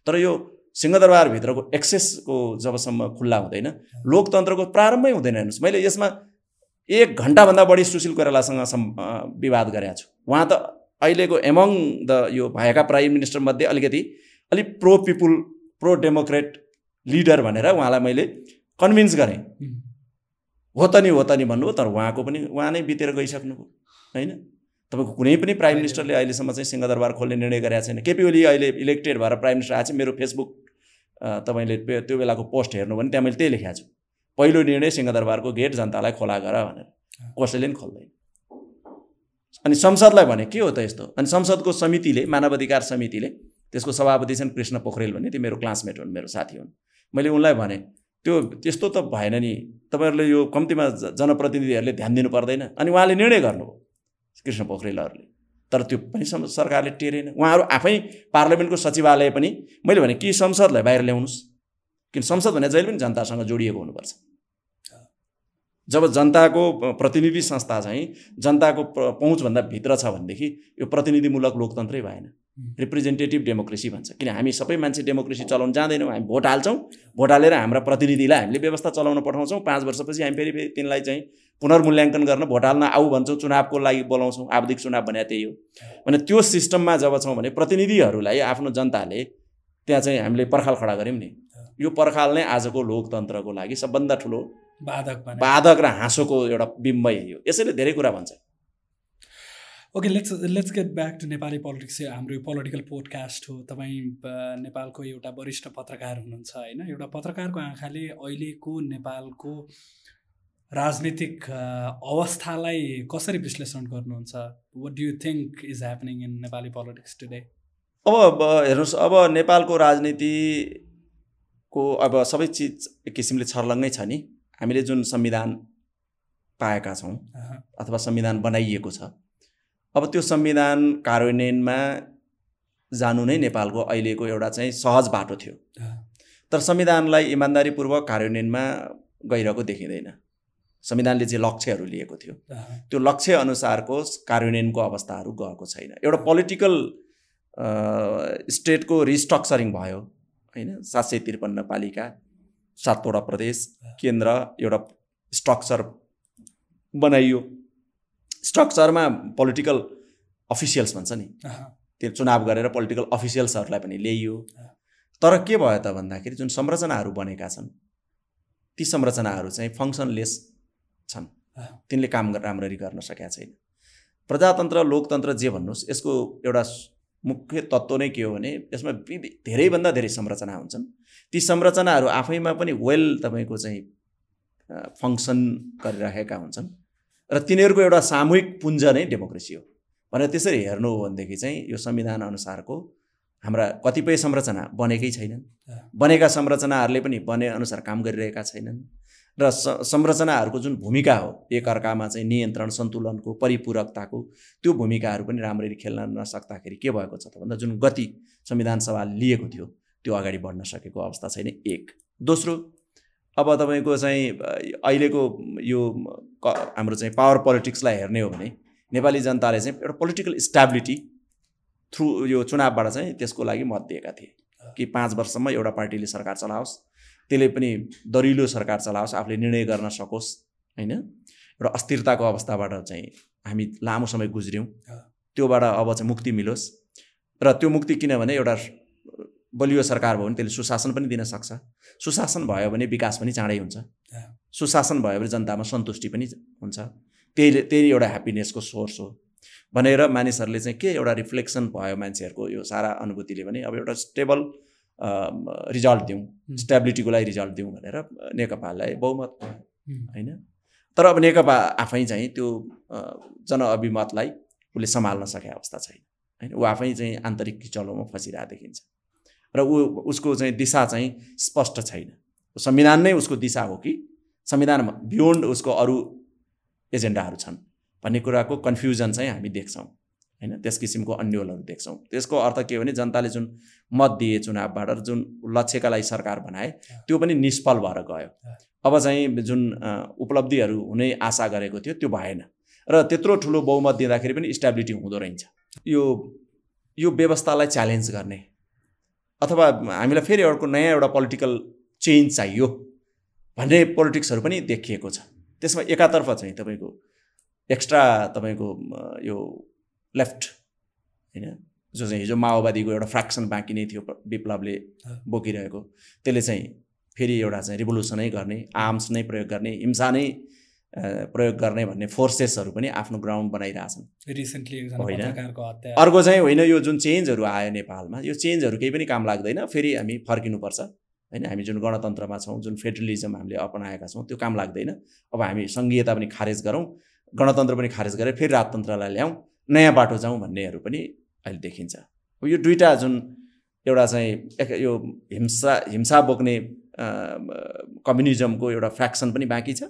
तर यो सिंहदरबारभित्रको एक्सेसको जबसम्म खुल्ला हुँदैन। लोकतन्त्रको प्रारम्भै हुँदैन हेर्नुहोस्। मैले यसमा एक घन्टाभन्दा बढी सुशील कोइरालासँग विवाद गरेको छु। उहाँ त अहिलेको एमङ द यो भएका प्राइम मिनिस्टरमध्ये अलिकति अलिक pro people pro democrat leader भनेर उहाँलाई मैले कन्भिन्स गरेँ। हो त नि हो त नि भन्नु तर उहाँको पनि उहाँ नै बितेर गइसक्नुभयो होइन? तपाईँको कुनै पनि प्राइम मिनिस्टरले अहिलेसम्म चाहिँ सिंहदरबार खोल्ने निर्णय गरेको छैन। केपी ओली अहिले इलेक्टेड भएर प्राइम मिनिस्टर आएको मेरो फेसबुक तपाईँले त्यो बेलाको पोस्ट हेर्नु भने त्यहाँ मैले त्यही लेखाएको छु। पहिलो निर्णय सिंहदरबारको गेट जनतालाई खोला गर भनेर। कसैले पनि खोल्दैन। अनि संसदलाई भने के हो त यस्तो? अनि संसदको समितिले मानवाधिकार समितिले त्यसको सभापति छन् कृष्ण पोखरेल भन्ने त्यो मेरो क्लासमेट हुन् मेरो साथी हुन्। मैले उनलाई भने त्यो त्यस्तो त भएन नि। तपाईँहरूले यो कम्तीमा जनप्रतिनिधिहरूले ध्यान दिनु पर्दैन। अनि उहाँले निर्णय गर्नुभयो कृष्ण पोखरेलहरूले। तर त्यो पनि सरकारले टेरेन। उहाँहरू आफै पार्लियामेन्टको सचिवालय पनि मैले भने कि संसदलाई बाहिर ल्याउनुहोस् किन संसद भने जहिले पनि जनतासँग जोडिएको हुनुपर्छ। जब जनताको प्रतिनिधि संस्था चाहिँ जनताको पहुँचभन्दा भित्र छ भनेदेखि यो प्रतिनिधिमूलक लोकतन्त्रै भएन। रिप्रेजेन्टेटिभ डेमोक्रेसी भन्छ। किन हामी सबै मान्छे डेमोक्रेसी चलाउन जाँदैनौँ हामी भोट हाल्छौँ। भोट हालेर हाम्रा प्रतिनिधिलाई हामीले व्यवस्था चलाउन पठाउँछौँ। पाँच वर्षपछि हामी फेरि फेरि तिनलाई चाहिँ पुनर्मूल्याङ्कन गर्न भोट हाल्न आऊ भन्छौँ चुनावको लागि बोलाउँछौँ। आवधिक चुनाव भने त्यही हो। भने त्यो सिस्टममा जब छौँ भने प्रतिनिधिहरूलाई आफ्नो जनताले त्यहाँ चाहिँ हामीले पर्खाल खडा गऱ्यौँ नि। यो पर्खाल नै आजको लोकतन्त्रको लागि सबभन्दा ठुलो बाधक बाधक र हाँसोको एउटा बिम्बय हो। यसैले धेरै कुरा भन्छ। Okay let's let's get back to Nepali politics हाम्रो पोलिटिकल पोडकास्ट हो। तपाईँ नेपालको एउटा वरिष्ठ पत्रकार हुनुहुन्छ होइन? एउटा पत्रकारको आँखाले अहिलेको नेपालको राजनीतिक अवस्थालाई कसरी विश्लेषण गर्नुहुन्छ? What do you think is happening in Nepali politics today अब हेर्नुहोस् अब नेपालको राजनीतिको अब सबै चिज एक किसिमले छर्लङ्गै छ नि। हामीले जुन संविधान पाएका छौँ अथवा संविधान बनाइएको छ अब त्यो संविधान कार्यान्वयनमा जानु नै नेपालको अहिलेको एउटा चाहिँ सहज बाटो थियो। तर संविधानलाई इमान्दारीपूर्वक कार्यान्वयनमा गइरहेको देखिँदैन। संविधानले जे लक्ष्यहरू लिएको थियो त्यो लक्ष्य अनुसारको कार्यान्वयनको अवस्थाहरू गएको छैन। एउटा पोलिटिकल स्टेटको रिस्ट्रक्चरिङ भयो होइन? सात सय त्रिपन्न पालिका सातवटा प्रदेश केन्द्र एउटा स्ट्रक्चर बनाइयो। स्ट्रक्चरमा पोलिटिकल अफिसियल्स भन्छ नि। त्यो चुनाव गरेर पोलिटिकल अफिसियल्सहरूलाई पनि ल्याइयो। तर के भयो त भन्दाखेरि जुन संरचनाहरू बनेका छन् ती संरचनाहरू चाहिँ फङ्सनलेस छन्। तिनले काम राम्ररी गर्न सकेका छैन। प्रजातन्त्र लोकतन्त्र जे भन्नुहोस् यसको एउटा मुख्य तत्त्व नै के हो भने यसमा धेरैभन्दा धेरै संरचना हुन्छन्। ती संरचनाहरू आफैमा पनि वेल तपाईँको चाहिँ फङ्सन गरिरहेका हुन्छन्। र तिनीहरूको एउटा सामूहिक पुञ्ज नै डेमोक्रेसी हो। भनेर त्यसरी हेर्नु हो भनेदेखि चाहिँ यो संविधान अनुसारको हाम्रा कतिपय संरचना बनेकै छैनन्। बनेका संरचनाहरूले पनि बने अनुसार काम गरिरहेका छैनन् र संरचनाहरूको जुन भूमिका हो एकअर्कामा चाहिँ नियन्त्रण सन्तुलनको परिपूरकताको त्यो भूमिकाहरू पनि राम्ररी खेल्न नसक्दाखेरि के भएको छ त भन्दा जुन गति संविधान सभाले लिएको थियो त्यो अगाडि बढ्न सकेको अवस्था छैन एक। दोस्रो अब तपाईँको चाहिँ अहिलेको यो हाम्रो चाहिँ पावर पोलिटिक्सलाई हेर्ने हो भने नेपाली जनताले चाहिँ एउटा पोलिटिकल स्ट्याबिलिटी थ्रु यो चुनावबाट चाहिँ त्यसको लागि मत दिएका थिए। कि पाँच वर्षसम्म एउटा पार्टीले सरकार चलाओस् त्यसले पनि दरिलो सरकार चलाओस् आफूले निर्णय गर्न सकोस् होइन? एउटा अस्थिरताको अवस्थाबाट चाहिँ हामी लामो समय गुज्र्यौँ। त्योबाट अब चाहिँ मुक्ति मिलोस्। र त्यो मुक्ति किनभने एउटा बलियो सरकार भयो भने त्यसले सुशासन पनि दिन सक्छ। सुशासन भयो भने विकास पनि चाँडै हुन्छ। सुशासन भयो भने जनतामा सन्तुष्टि पनि हुन्छ। त्यही त्यही एउटा ह्याप्पिनेसको सोर्स हो। भनेर मानिसहरूले चाहिँ के एउटा रिफ्लेक्सन भयो मान्छेहरूको यो सारा अनुभूतिले भने अब एउटा स्टेबल रिजल्ट दिउँ। स्टेबिलिटीको लागि रिजल्ट दिउँ भनेर नेकपालाई बहुमत होइन? तर अब नेकपा आफै चाहिँ त्यो जनअभिमतलाई उसले सम्हाल्न सके अवस्था छैन होइन? ऊ आफै चाहिँ आन्तरिक किचलोमा फसिरहेको देखिन्छ। र ऊ उसको चाहिँ दिशा चाहिँ स्पष्ट छैन। संविधान नै उसको दिशा हो कि संविधान बियोन्ड उसको अरू एजेन्डाहरू छन् भन्ने कुराको कन्फ्युजन चाहिँ हामी देख्छौँ होइन? त्यस किसिमको अन्यलहरू देख्छौँ। त्यसको अर्थ के हो भने जनताले जुन मत दिए चुनावबाट जुन लक्ष्यका लागि सरकार बनाए त्यो पनि निष्फल भएर गयो। अब चाहिँ जुन उपलब्धिहरू हुने आशा गरेको थियो त्यो भएन। र त्यत्रो ठुलो बहुमत दिँदाखेरि पनि स्टेबिलिटी हुँदो रहेछ। यो यो व्यवस्थालाई च्यालेन्ज गर्ने। अथवा हामीलाई फेरि अर्को नयाँ एउटा पोलिटिकल चेन्ज चाहियो। भन्ने पोलिटिक्सहरू पनि देखिएको छ। त्यसमा एकातर्फ चाहिँ तपाईँको एक्स्ट्रा तपाईँको यो लेफ्ट होइन जो चाहिँ हिजो माओवादीको एउटा फ्रेक्सन बाँकी नै थियो विप्लवले बोकिरहेको त्यसले चाहिँ फेरि एउटा चाहिँ रिभोल्युसनै गर्ने आर्म्स नै प्रयोग गर्ने हिंसा नै प्रयोग गर्ने भन्ने फोर्सेसहरू पनि आफ्नो ग्राउन्ड बनाइरहेछन्। रिसेन्टली होइन। अर्को चाहिँ होइन यो जुन चेन्जहरू आयो नेपालमा यो चेन्जहरू केही पनि काम लाग्दैन फेरि हामी फर्किनुपर्छ। होइन हामी जुन गणतन्त्रमा छौँ जुन फेडरलिजम हामीले अपनाएका छौँ त्यो काम लाग्दैन। अब हामी सङ्घीयता पनि खारेज गरौँ गणतन्त्र पनि खारेज गरेर फेरि राजतन्त्रलाई ल्याउँ नयाँ बाटो जाउँ भन्नेहरू पनि अहिले देखिन्छ। यो दुइटा जुन एउटा चाहिँ यो हिंसा हिंसा बोक्ने कम्युनिजमको एउटा फ्याक्सन पनि बाँकी छ।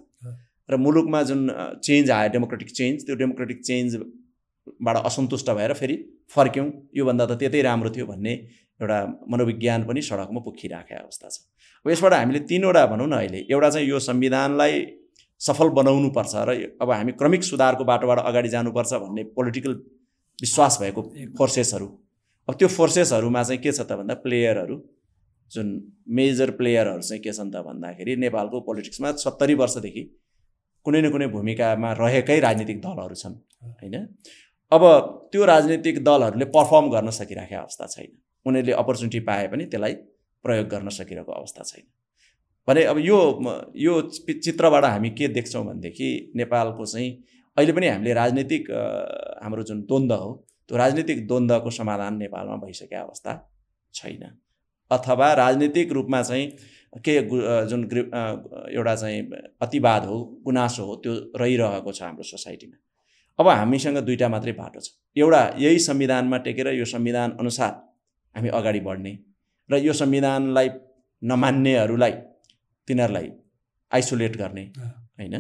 र मुलुकमा जुन चेन्ज आयो डेमोक्रेटिक चेन्ज त्यो डेमोक्रेटिक चेन्जबाट असन्तुष्ट भएर फेरि फर्क्यौँ योभन्दा त त्यतै राम्रो थियो भन्ने एउटा मनोविज्ञान पनि सडकमा पोखिराखेको अवस्था छ। अब यसबाट हामीले तिनवटा भनौँ न अहिले एउटा चाहिँ यो संविधानलाई सफल बनाउनुपर्छ र अब हामी क्रमिक सुधारको बाटोबाट अगाडि जानुपर्छ भन्ने पोलिटिकल विश्वास भएको फोर्सेसहरू। अब त्यो फोर्सेसहरूमा चाहिँ के छ त भन्दा प्लेयरहरू जुन मेजर प्लेयरहरू चाहिँ के छन् त भन्दाखेरि नेपालको पोलिटिक्समा सत्तरी वर्षदेखि कुनै न कुनै भूमिकामा रहेकै राजनीतिक दलहरू छन् होइन? अब त्यो राजनीतिक दलहरूले पर्फर्म गर्न सकिरहेको अवस्था छैन। उनीहरूले अपर्च्युनिटी पाए पनि त्यसलाई प्रयोग गर्न सकिरहेको अवस्था छैन। भने अब यो यो चित्रबाट हामी के देख्छौँ भनेदेखि नेपालको चाहिँ अहिले पनि हामीले राजनीतिक हाम्रो जुन द्वन्द्व हो त्यो राजनीतिक द्वन्द्वको समाधान नेपालमा भइसकेको अवस्था छैन। अथवा राजनीतिक रूपमा चाहिँ के जुन एउटा चाहिँ अतिवाद हो गुनासो हो त्यो रहिरहेको छ हाम्रो सोसाइटीमा। अब हामीसँग दुईवटा मात्रै बाटो छ। एउटा यही संविधानमा टेकेर यो संविधान अनुसार हामी अगाडि बढ्ने र यो संविधानलाई नमान्नेहरूलाई तिनीहरूलाई आइसोलेट गर्ने होइन?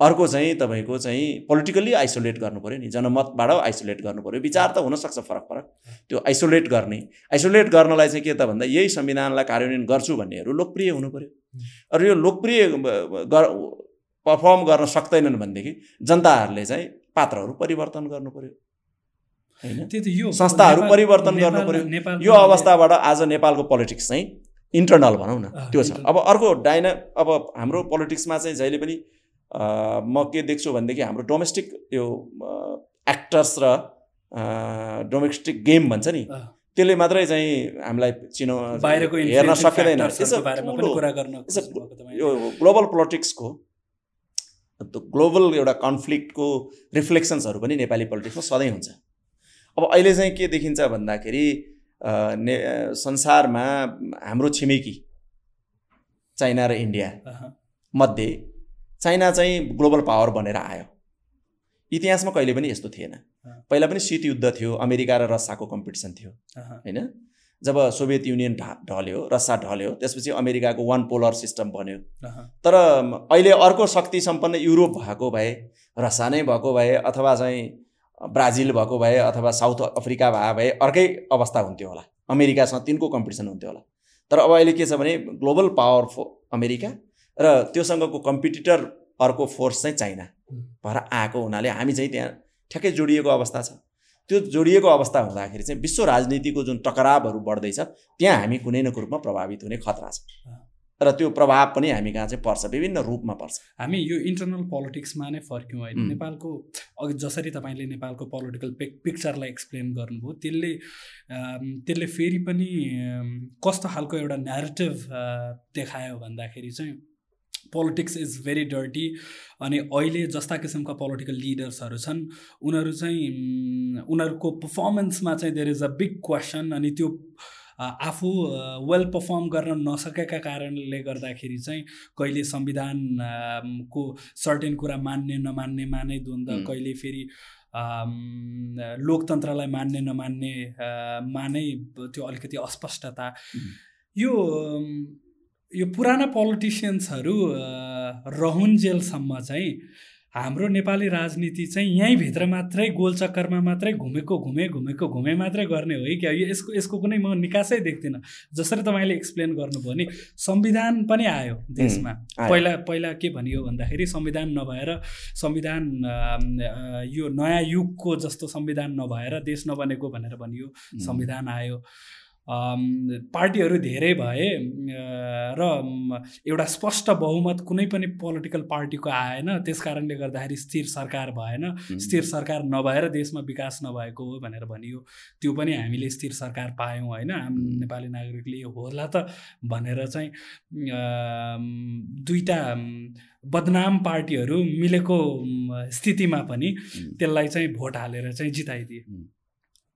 अर्को चाहिँ तपाईँको चाहिँ पोलिटिकल्ली आइसोलेट गर्नु पऱ्यो नि जनमतबाट आइसोलेट गर्नु पऱ्यो विचार त हुनसक्छ फरक फरक। त्यो आइसोलेट गर्ने आइसोलेट गर्नलाई चाहिँ के त भन्दा यही संविधानलाई कार्यान्वयन गर्छु भन्नेहरू लोकप्रिय हुनु पऱ्यो र यो लोकप्रिय पर्फर्म गर्न सक्दैनन् भनेदेखि जनताहरूले चाहिँ पात्रहरू परिवर्तन गर्नु पऱ्यो होइन? यो संस्थाहरू परिवर्तन गर्नु पऱ्यो यो अवस्थाबाट आज नेपालको पोलिटिक्स चाहिँ इन्टरनल भनौँ न। त्यो छ। अब अर्को डाइना अब हाम्रो पोलिटिक्समा चाहिँ जहिले पनि म के देख्छु भनेदेखि हाम्रो डोमेस्टिक यो एक्टर्स र डोमेस्टिक गेम भन्छ नि त्यसले मात्रै चाहिँ हामीलाई चिनो बाहिरको हेर्न सकिँदैन। यो ग्लोबल पोलिटिक्सको ग्लोबल एउटा कन्फ्लिक्टको रिफ्लेक्सन्सहरू पनि नेपाली पोलिटिक्समा सधैँ हुन्छ। अब अहिले चाहिँ के देखिन्छ भन्दाखेरि ने संसारमा हाम्रो छिमेकी चाइना र इन्डिया मध्ये चाइना चाहिँ ग्लोबल पावर बनेर आयो। इतिहासमा कहिले पनि यस्तो थिएन। पहिला पनि शीत युद्ध थियो अमेरिका र रसियाको कम्पिटिसन थियो होइन? जब सोभियत युनियन ढा ढल्यो रसिया ढल्यो त्यसपछि अमेरिकाको वान पोलर सिस्टम बन्यो। तर अहिले अर्को शक्ति सम्पन्न युरोप भएको भए रसिया नै भएको भए अथवा चाहिँ ब्राजिल भएको भए अथवा साउथ अफ्रिका भए भए अर्कै अवस्था हुन्थ्यो होला। अमेरिकासँग तिनको कम्पिटिसन हुन्थ्यो होला। तर अब अहिले के छ भने ग्लोबल पावर फो अमेरिका र त्योसँगको कम्पिटिटर अर्को फोर्स चाहिँ चाइना भएर आएको हुनाले हामी चाहिँ त्यहाँ ठ्याक्कै जोडिएको अवस्था छ। त्यो जोडिएको अवस्था हुँदाखेरि चाहिँ विश्व राजनीतिको जुन टकरावहरू बढ्दैछ त्यहाँ हामी कुनै न रूपमा प्रभावित हुने खतरा छ। र त्यो प्रभाव पनि हामी कहाँ चाहिँ पर्छ? विभिन्न रूपमा पर्छ। हामी यो इन्टरनल पोलिटिक्समा नै फर्क्यौँ होइन नेपालको अघि जसरी तपाईँले नेपालको पोलिटिकल पिक पिक्चरलाई एक्सप्लेन गर्नुभयो त्यसले त्यसले फेरि पनि कस्तो खालको एउटा नेरेटिभ देखायो भन्दाखेरि चाहिँ पोलिटिक्स इज भेरी डर्टी अनि अहिले जस्ता किसिमका पोलिटिकल लिडर्सहरू छन् उनीहरू चाहिँ उनीहरूको पर्फर्मेन्समा चाहिँ there is a big question अनि त्यो आफू वेल पर्फर्म गर्न नसकेका कारणले गर्दाखेरि चाहिँ कहिले संविधानको सर्टेन कुरा मान्ने नमान्नेमा नै द्वन्द्व कहिले फेरि लोकतन्त्रलाई मान्ने नमान्ने मा नै त्यो अलिकति अस्पष्टता। यो यो पुराना पोलिटिसियन्सहरू रहन्जेलसम्म चाहिँ हाम्रो नेपाली राजनीति चाहिँ यहीँभित्र मात्रै गोलचक्करमा मात्रै घुमेको घुमे घुमेको घुमे मात्रै गर्ने हो है क्या? यो यसको यसको कुनै म निकासै देख्दिनँ। जसरी तपाईँले एक्सप्लेन गर्नुभयो नि संविधान पनि आयो देशमा। पहिला पहिला के भनियो भन्दाखेरि संविधान नभएर संविधान यो नयाँ युगको जस्तो संविधान नभएर देश नबनेको भनेर भनियो। संविधान आयो। पार्टीहरू धेरै भए र एउटा स्पष्ट बहुमत कुनै पनि पोलिटिकल पार्टीको आएन। त्यस कारणले गर्दाखेरि स्थिर सरकार भएन। स्थिर सरकार नभएर देशमा विकास नभएको हो भनेर भनियो। त्यो पनि हामीले स्थिर सरकार पायौँ होइन। नेपाली नागरिकले यो होला त भनेर चाहिँ दुईवटा बदनाम पार्टीहरू मिलेको स्थितिमा पनि त्यसलाई चाहिँ भोट हालेर चाहिँ जिताइदिए।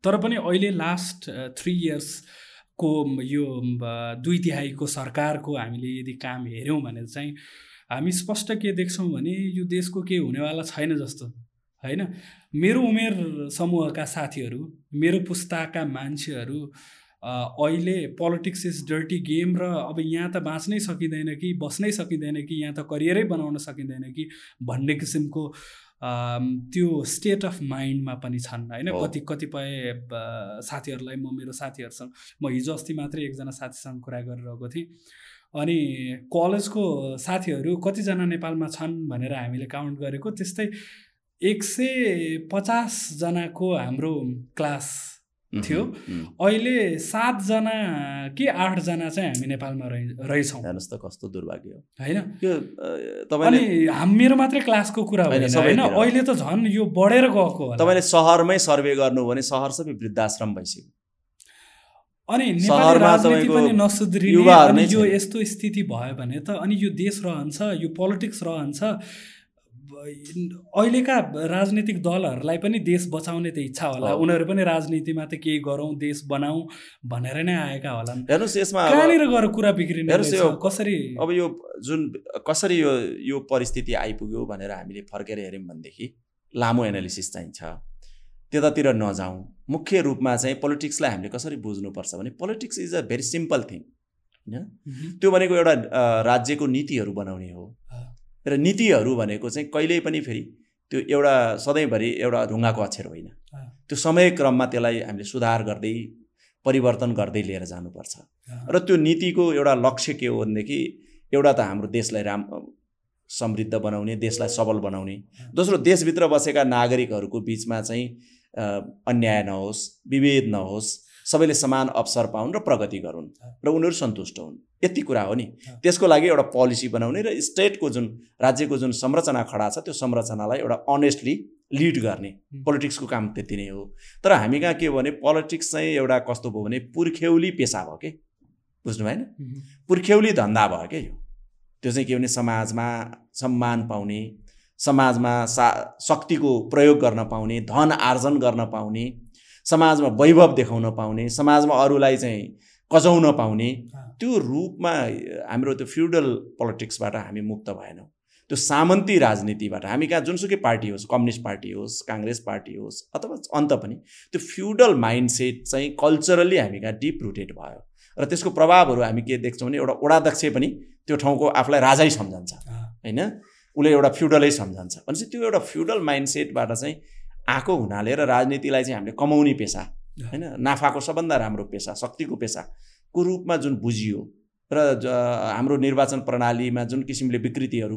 तर पनि अहिले लास्ट थ्री इयर्सको यो दुई तिहाईको सरकारको हामीले यदि काम हेऱ्यौँ भने चाहिँ हामी स्पष्ट के देख्छौँ भने यो देशको केही हुनेवाला छैन जस्तो होइन? मेरो उमेर समूहका साथीहरू मेरो पुस्ताका मान्छेहरू अहिले पोलिटिक्स इज डर्टी गेम र अब यहाँ त बाँच्नै सकिँदैन कि बस्नै सकिँदैन कि यहाँ त करियरै बनाउन सकिँदैन कि भन्ने किसिमको त्यो स्टेट अफ माइन्डमा पनि छन् होइन? कति कतिपय साथीहरूलाई म मेरो साथीहरूसँग म हिजो अस्ति मात्रै एकजना साथीसँग कुरा गरिरहेको थिएँ। अनि कलेजको साथीहरू कतिजना नेपालमा छन् भनेर हामीले काउन्ट गरेको त्यस्तै एक सय पचासजनाको हाम्रो क्लास थियो। अहिले सातजना कि आठजना चाहिँ हामी नेपालमा रहि रहेछौँ। हेर्नुहोस् त कस्तो दुर्भाग्य हो। होइन? अनि मेरो मात्रै क्लासको कुरा होइन अहिले त झन् यो बढेर गएको तपाईँले सहरमै सर्वे गर्नु भने सहर सबै वृद्धाश्रम भइसक्यो। अनि नेपाली राजनीति पनि नसुध्रिने अनि यो यस्तो स्थिति भयो भने त अनि यो देश रहन्छ यो पोलिटिक्स रहन्छ अहिलेका राजनीतिक दलहरूलाई पनि देश बचाउने त इच्छा होला। उनीहरू पनि राजनीतिमा त केही गरौँ देश बनाऊ भनेर नै आएका होला हेर्नुहोस् यसमा कहाँनिर गएर कुरा बिग्रिने कसरी? अब यो जुन कसरी यो यो परिस्थिति आइपुग्यो भनेर हामीले फर्केर हेऱ्यौँ भनेदेखि लामो एनालिसिस चाहिन्छ त्यतातिर नजाउँ। मुख्य रूपमा चाहिँ पोलिटिक्सलाई हामीले कसरी बुझ्नुपर्छ भने politics is a very simple thing होइन? त्यो भनेको एउटा राज्यको नीतिहरू बनाउने हो। र नीतिहरू भनेको चाहिँ कहिल्यै पनि फेरि त्यो एउटा सधैँभरि एउटा ढुङ्गाको अक्षर होइन। त्यो समय क्रममा त्यसलाई हामीले सुधार गर्दै परिवर्तन गर्दै लिएर जानुपर्छ। र त्यो नीतिको एउटा लक्ष्य के हो भनेदेखि एउटा त हाम्रो देशलाई राम समृद्ध बनाउने देशलाई सबल बनाउने। दोस्रो देशभित्र बसेका नागरिकहरूको बिचमा चाहिँ अन्याय नहोस् विभेद नहोस् सबैले समान अवसर पाउन् र प्रगति गरून् र उनीहरू सन्तुष्ट हुन्। यति कुरा हो नि। त्यसको लागि एउटा पोलिसी बनाउने र स्टेटको जुन राज्यको जुन संरचना खडा छ त्यो संरचनालाई एउटा अनेस्टली लिड गर्ने। पोलिटिक्सको काम त्यति नै हो। तर हामी कहाँ के हो भने पोलिटिक्स चाहिँ एउटा कस्तो भयो भने पुर्ख्यौली पेसा भयो कि? बुझ्नु भएन पुर्ख्यौली धन्दा भयो क्या यो? त्यो चाहिँ के भने समाजमा सम्मान पाउने समाजमा सा शक्तिको प्रयोग गर्न पाउने धन आर्जन गर्न पाउने समाजमा वैभव देखाउन पाउने समाजमा अरूलाई चाहिँ कजाउन पाउने त्यो रूपमा हाम्रो त्यो फ्युडल पोलिटिक्सबाट हामी मुक्त भएनौँ। त्यो सामन्ती राजनीतिबाट हामी कहाँ जुनसुकै पार्टी होस् कम्युनिस्ट पार्टी होस् काङ्ग्रेस पार्टी होस् अथवा अन्त पनि त्यो फ्युडल माइन्डसेट चाहिँ कल्चरली हामी कहाँ डिप रुटेड भयो। र त्यसको प्रभावहरू हामी के देख्छौँ भने एउटा वडाध्यक्ष पनि त्यो ठाउँको आफूलाई राजै सम्झन्छ होइन? उसले एउटा फ्युडलै सम्झन्छ। भनेपछि त्यो एउटा फ्युडल माइन्डसेटबाट चाहिँ आएको हुनाले र राजनीतिलाई चाहिँ हामीले कमाउने पेसा होइन? नाफाको सबभन्दा राम्रो पेसा शक्तिको पेसाको रूपमा जुन बुझियो र हाम्रो निर्वाचन प्रणालीमा जुन किसिमले विकृतिहरू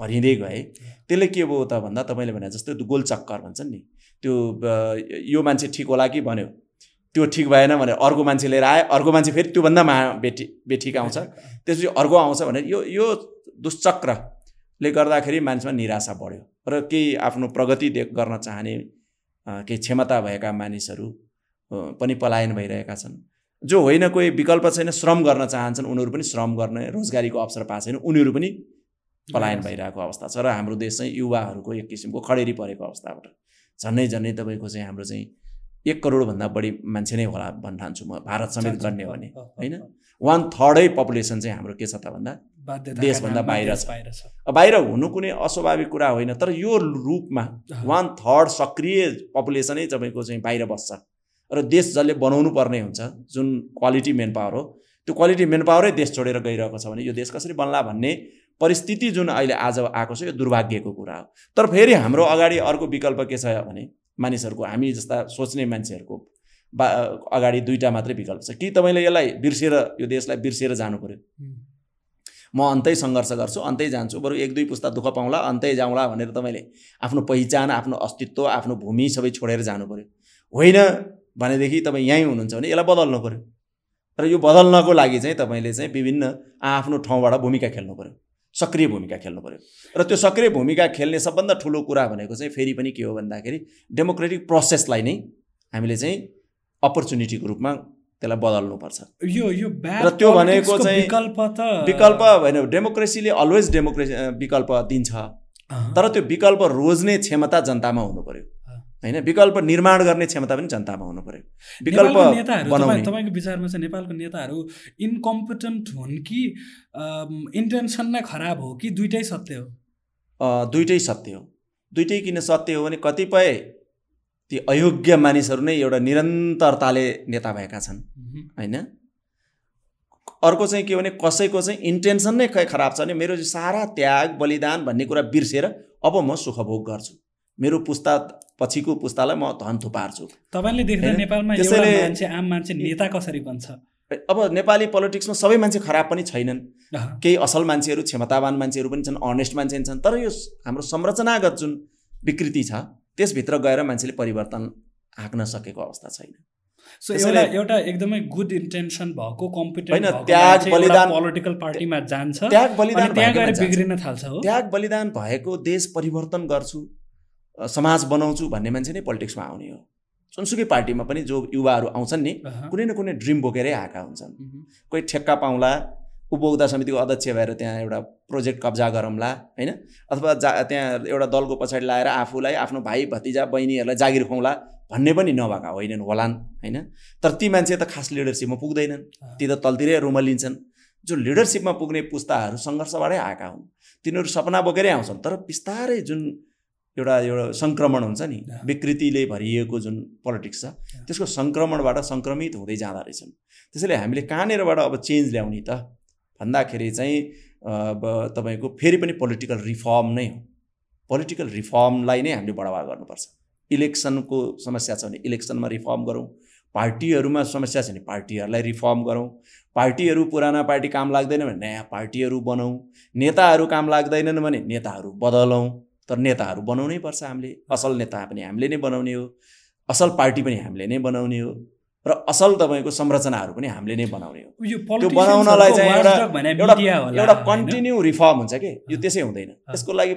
भरिँदै गए त्यसले के भयो त भन्दा तपाईँले भने जस्तो गोलचक्कर भन्छन् नि त्यो यो मान्छे ठिक होला कि भन्यो त्यो ठिक भएन भने अर्को मान्छे लिएर आयो अर्को मान्छे फेरि त्योभन्दा मा बेठी बेठिक आउँछ। त्यसपछि अर्को आउँछ भने यो यो दुश्चक्रले गर्दाखेरि मान्छेमा निराशा बढ्यो। र केही आफ्नो प्रगति दे गर्न चाहने केही क्षमता भएका मानिसहरू पनि पलायन भइरहेका छन्। जो होइन कोही विकल्प छैन श्रम गर्न चाहन्छन् उनीहरू पनि श्रम गर्ने रोजगारीको अवसर पाएको छैन उनीहरू पनि पलायन भइरहेको अवस्था छ। र हाम्रो देश चाहिँ युवाहरूको एक किसिमको खडेरी परेको अवस्थाबाट झन्डै झन्डै तपाईँको चाहिँ हाम्रो चाहिँ एक करोडभन्दा बढी मान्छे नै होला भन्न ठान्छु म भारत समेत गर्ने भने होइन? वान थर्डै पपुलेसन चाहिँ हाम्रो के छ त भन्दा? देशभन्दा बाहिर छ। बाहिर हुनु कुनै अस्वाभाविक कुरा होइन तर यो रूपमा वान थर्ड सक्रिय पपुलेसनै तपाईँको चाहिँ बाहिर बस्छ। र देश जसले बनाउनु पर्ने हुन्छ जुन क्वालिटी मेन पावर हो त्यो क्वालिटी मेन पावरै देश छोडेर गइरहेको छ भने यो देश कसरी बन्ला भन्ने परिस्थिति जुन अहिले आज आएको छ यो दुर्भाग्यको कुरा हो। तर फेरि हाम्रो अगाडि अर्को विकल्प के छ भने मानिसहरूको हामी जस्ता सोच्ने मान्छेहरूको बा अगाडि दुईवटा मात्रै विकल्प छ। कि तपाईँले यसलाई बिर्सेर यो देशलाई बिर्सेर जानु पऱ्यो म अन्तै सङ्घर्ष गर्छु अन्तै जान्छु। बरु एक दुई पुस्ता दुःख पाउँला अन्तै जाउँला भनेर तपाईँले आफ्नो पहिचान आफ्नो अस्तित्व आफ्नो भूमि सबै छोडेर जानु पऱ्यो होइन भनेदेखि तपाईँ यहीँ हुनुहुन्छ भने यसलाई बदल्नु पऱ्यो र यो बदल्नको लागि चाहिँ तपाईँले चाहिँ विभिन्न आफ्नो ठाउँबाट भूमिका खेल्नु पऱ्यो सक्रिय भूमिका खेल्नु पऱ्यो र त्यो सक्रिय भूमिका खेल्ने सबभन्दा ठुलो कुरा भनेको चाहिँ फेरि पनि के हो भन्दाखेरि डेमोक्रेटिक प्रोसेसलाई नै हामीले चाहिँ अपर्च्युनिटीको रूपमा त्यसलाई बदल्नुपर्छ। यो यो र त्यो भनेको चाहिँ विकल्प त विकल्प होइन डेमोक्रेसीले अलवेज डेमोक्रेसी विकल्प दिन्छ। तर त्यो विकल्प रोज्ने क्षमता जनतामा हुनु पर्यो। होइन? विकल्प निर्माण गर्ने क्षमता पनि जनतामा हुनु पर्यो विकल्प तपाईँको विचारमा चाहिँ नेपालको नेताहरू इन्कम्पिटेन्ट हुन् कि इन्टेन्सन नै खराब हो कि दुइटै सत्य हो? दुइटै सत्य हो। दुइटै किन सत्य हो भने कतिपय ती अयोग्य मानिसहरू नै एउटा निरन्तरताले नेता भएका छन्। होइन? अर्को चाहिँ के भने कसैको चाहिँ इन्टेन्सन नै खराब छ भने मेरो सारा त्याग बलिदान भन्ने कुरा बिर्सेर अब म सुखभोग गर्छु। मेरो पुस्ता पछिको पुस्तालाई म धन थुपार्छु। तपाईँले देख्दा नेपालमा मान्छे आम मान्छे नेता कसरी बन्छ? अब नेपाली पोलिटिक्समा सबै मान्छे खराब पनि छैनन्। केही असल मान्छेहरू क्षमतावान मान्छेहरू पनि छन् अनेस्ट मान्छे छन् तर यो हाम्रो संरचनागत जुन विकृति छ त्यसभित्र गएर मान्छेले परिवर्तन हाँक्न सकेको अवस्था छैन। सो एउटा एउटा एकदमै गुड इन्टेन्सन भएको कम्पिटेन्ट होइन त्याग बलिदान पोलिटिकल पार्टीमा जान्छ त्याग बलिदान त्यहाँ गएर बिग्रिन थाल्छ हो। त्याग बलिदान भएको देश परिवर्तन गर्छु। समाज बनाउँछु भन्ने मान्छे नै पोलिटिक्समा आउने हो। जुनसुकै पार्टीमा पनि जो युवाहरू आउँछन् नि कुनै न कुनै ड्रिम बोकेरै आएका हुन्छन्। कोही ठेक्का पाउँला उपभोक्ता समितिको अध्यक्ष भएर त्यहाँ एउटा प्रोजेक्ट कब्जा गरौँला होइन? अथवा जा त्यहाँ एउटा दलको पछाडि लगाएर आफूलाई आफ्नो भाइ भतिजा बहिनीहरूलाई जागिर खुवाउँला भन्ने पनि नभएका होइनन् होलान् होइन? तर ती मान्छे त खास लिडरसिपमा पुग्दैनन्। ती त तलतिरै रुमलिन्छन्। जो लिडरसिपमा पुग्ने पुस्ताहरू सङ्घर्षबाटै आएका हुन्। तिनीहरू सपना बोकेरै आउँछन्। तर बिस्तारै जुन एउटा एउटा सङ्क्रमण हुन्छ नि। विकृतिले भरिएको जुन पोलिटिक्स छ त्यसको सङ्क्रमणबाट सङ्क्रमित हुँदै जाँदो रहेछन्। त्यसैले हामीले कहाँनिरबाट अब चेन्ज ल्याउने त? भन्दाखेरि चाहिँ अब तपाईँको फेरि पनि पोलिटिकल रिफर्म नै हो। पोलिटिकल रिफर्मलाई नै हामीले बढावा गर्नुपर्छ। इलेक्सनको समस्या छ भने इलेक्सनमा रिफर्म गरौँ। पार्टीहरूमा समस्या छ भने पार्टीहरूलाई रिफर्म गरौँ। पार्टीहरू पुराना पार्टी काम लाग्दैन भने नयाँ पार्टीहरू बनाउँ नेताहरू काम लाग्दैनन् भने नेताहरू बदलौँ। तर नेताहरू बनाउनै पर्छ हामीले। असल नेता पनि हामीले नै बनाउने हो। असल पार्टी पनि हामीले नै बनाउने हो। र असल तपाईँको संरचनाहरू पनि हामीले नै बनाउने हो। त्यो बनाउनलाई चाहिँ एउटा एउटा कन्टिन्यू रिफर्म हुन्छ कि? यो त्यसै हुँदैन। त्यसको लागि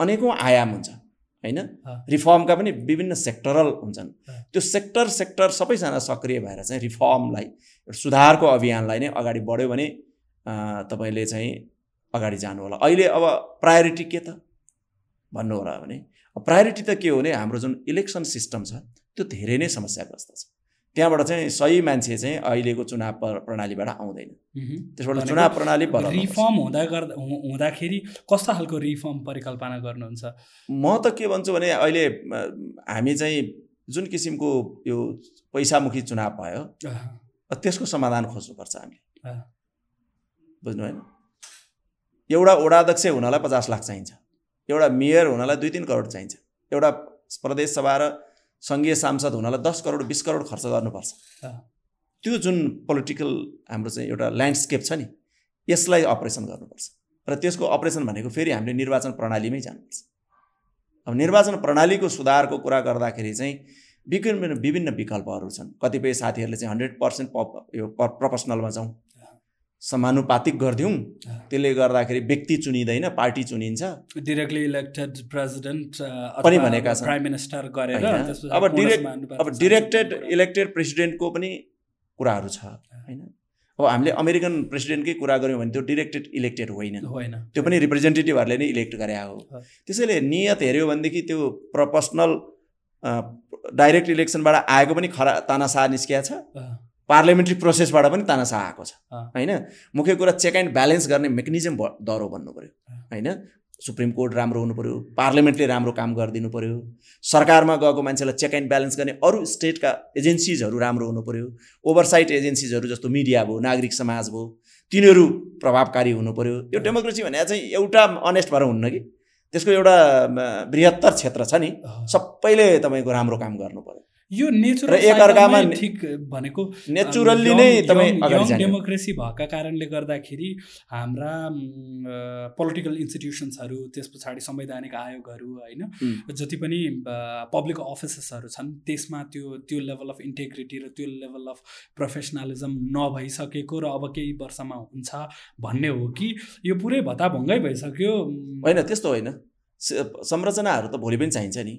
अनेकौँ आयाम हुन्छ होइन? रिफर्मका पनि विभिन्न सेक्टरल हुन्छन्। त्यो सेक्टर सेक्टर सबैजना सक्रिय भएर चाहिँ रिफर्मलाई सुधारको अभियानलाई नै अगाडि बढ्यो भने तपाईँले चाहिँ अगाडि जानु होला। अहिले अब प्रायोरिटी के त? भन्नु होला भने प्रायोरिटी त के हो भने हाम्रो जुन इलेक्सन सिस्टम छ त्यो धेरै नै समस्याग्रस्त छ। त्यहाँबाट चाहिँ सही मान्छे चाहिँ अहिलेको चुनाव प्रणालीबाट आउँदैन। त्यसबाट चुनाव प्रणाली रिफर्म हुँदा गर्दा हुँदाखेरि कस्तो खालको रिफर्म परिकल्पना गर्नुहुन्छ? म त के भन्छु भने अहिले हामी चाहिँ जुन किसिमको यो पैसामुखी चुनाव भयो त्यसको समाधान खोज्नुपर्छ हामीले। बुझ्नु होइन एउटा वडाध्यक्ष हुनलाई पचास लाख चाहिन्छ। एउटा मेयर हुनलाई दुई तिन करोड चाहिन्छ। एउटा प्रदेश सभा र सङ्घीय सांसद हुनलाई दस करोड बिस करोड खर्च गर्नुपर्छ। त्यो जुन पोलिटिकल हाम्रो चाहिँ एउटा ल्यान्डस्केप छ नि यसलाई अपरेसन गर्नुपर्छ। र त्यसको अपरेसन भनेको फेरि हामीले निर्वाचन प्रणालीमै जानुपर्छ। अब निर्वाचन प्रणालीको सुधारको कुरा गर्दाखेरि चाहिँ विभिन्न विभिन्न विकल्पहरू छन्। कतिपय साथीहरूले चाहिँ हन्ड्रेड पर्सेन्ट प यो प्रोफेसनलमा जाउँ। समानुपातिक गरिदिउँ त्यसले गर्दाखेरि व्यक्ति चुनिँदैन पार्टी चुनिन्छ। डिरेक्टली इलेक्टेड प्रेसिडेन्ट पनि भनेका छन्। प्राइम मिनिस्टर गरेर अब डिरेक्ट अब डिरेक्टेड इलेक्टेड प्रेसिडेन्टको पनि कुराहरू छ होइन? अब हामीले अमेरिकन प्रेसिडेन्टकै कुरा गऱ्यौँ भने त्यो डिरेक्टेड इलेक्टेड होइन। होइन। त्यो पनि रिप्रेजेन्टेटिभहरूले नै इलेक्ट गरे हो। त्यसैले नियत हेऱ्यो भनेदेखि त्यो प्रोपोर्सनल डाइरेक्ट इलेक्सनबाट आएको पनि खरा तानासा निस्किया छ। पार्लियामेन्ट्री प्रोसेसबाट पनि तानासा आएको छ। होइन? मुख्य कुरा चेक एन्ड ब्यालेन्स गर्ने मेकानिजम दह्रो भन्नु पऱ्यो होइन? सुप्रिम कोर्ट राम्रो हुनु पऱ्यो पार्लियामेन्टले राम्रो काम गरिदिनु पऱ्यो सरकारमा गएको मान्छेलाई चेक एन्ड ब्यालेन्स गर्ने अरू स्टेटका एजेन्सिजहरू राम्रो हुनु पऱ्यो ओभरसाइट एजेन्सिजहरू जस्तो मिडिया भयो नागरिक समाज भयो तिनीहरू प्रभावकारी हुनु पऱ्यो यो डेमोक्रेसी भने चाहिँ एउटा अनेस्ट भएर हुन्न कि? त्यसको एउटा बृहत्तर क्षेत्र छ नि। सबैले तपाईँको राम्रो काम गर्नु पऱ्यो यो नेचुरल ठिक भनेको नेचुरल्ली नै यङ डेमोक्रेसी भएका कारणले गर्दाखेरि हाम्रा पोलिटिकल इन्स्टिट्युसन्सहरू त्यस पछाडि संवैधानिक आयोगहरू होइन जति पनि पब्लिक अफिसेसहरू छन् त्यसमा त्यो त्यो लेभल अफ इन्टेग्रिटी र त्यो लेभल अफ प्रोफेसनलिजम नभइसकेको र अब केही वर्षमा हुन्छ भन्ने हो कि यो पुरै भत्ताभङ्गै भइसक्यो होइन त्यस्तो होइन। संरचनाहरू त भोलि पनि चाहिन्छ नि।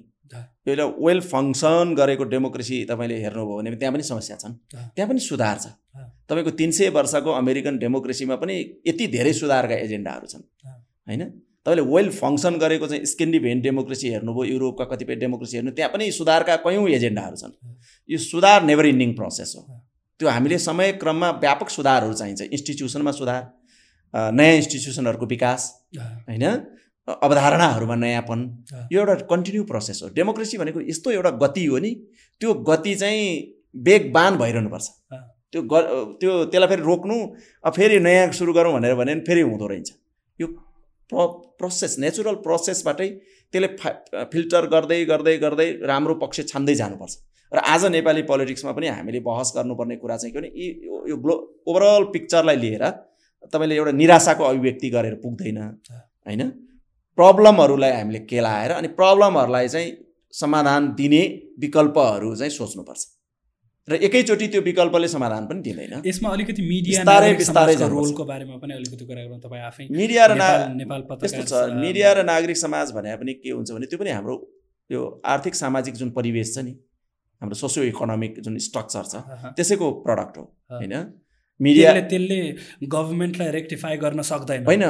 एउटा वेल फङ्सन गरेको डेमोक्रेसी तपाईँले हेर्नुभयो भने त्यहाँ पनि समस्या छन्। त्यहाँ पनि सुधार छ। तपाईँको तिन सय वर्षको अमेरिकन डेमोक्रेसीमा पनि यति धेरै सुधारका एजेन्डाहरू छन्। होइन? तपाईँले वेल फङ्सन गरेको चाहिँ स्केन्डिभेन डेमोक्रेसी हेर्नुभयो युरोपका कतिपय डेमोक्रेसी हेर्नु त्यहाँ पनि सुधारका कयौँ एजेन्डाहरू छन्। यो सुधार नेभर इन्डिङ प्रोसेस हो। त्यो हामीले समय क्रममा व्यापक सुधारहरू चाहिन्छ। इन्स्टिट्युसनमा सुधार नयाँ इन्स्टिट्युसनहरूको विकास होइन? अवधारणाहरूमा नयाँपन। यो एउटा कन्टिन्यू प्रोसेस हो। डेमोक्रेसी भनेको यस्तो एउटा गति हो नि त्यो गति चाहिँ बेगबान भइरहनुपर्छ। त्यो ग त्यो त्यसलाई फेरि रोक्नु फेरि नयाँ सुरु गरौँ भनेर भने फेरि हुँदो रहेछ। यो प्र प्रोसेस नेचुरल प्रोसेसबाटै त्यसले फिल्टर गर्दै गर्दै गर्दै राम्रो पक्ष छान्दै जानुपर्छ। र आज नेपाली पोलिटिक्समा पनि हामीले बहस गर्नुपर्ने कुरा चाहिँ के भने यो ग्लो ओभरअल पिक्चरलाई लिएर तपाईँले एउटा निराशाको अभिव्यक्ति गरेर पुग्दैन। होइन? प्रब्लमहरूलाई हामीले केलाएर अनि प्रब्लमहरूलाई चाहिँ समाधान दिने विकल्पहरू चाहिँ सोच्नुपर्छ। र एकैचोटि त्यो विकल्पले समाधान पनि दिँदैन। यसमा अलिकति मिडिया रोलको बारेमा पनि अलिकति कुरा गरौँ। तपाईँ आफै मिडिया र नेपाल त्यस्तो छ। मिडिया र नागरिक समाज भने पनि के हुन्छ भने त्यो पनि हाम्रो यो आर्थिक सामाजिक जुन परिवेश छ नि हाम्रो सोसियो इकोनोमिक जुन स्ट्रक्चर छ त्यसैको प्रडक्ट हो होइन? मिडिया त्यसले गभर्मेन्टलाई रेक्टिफाई गर्न सक्दैन। होइन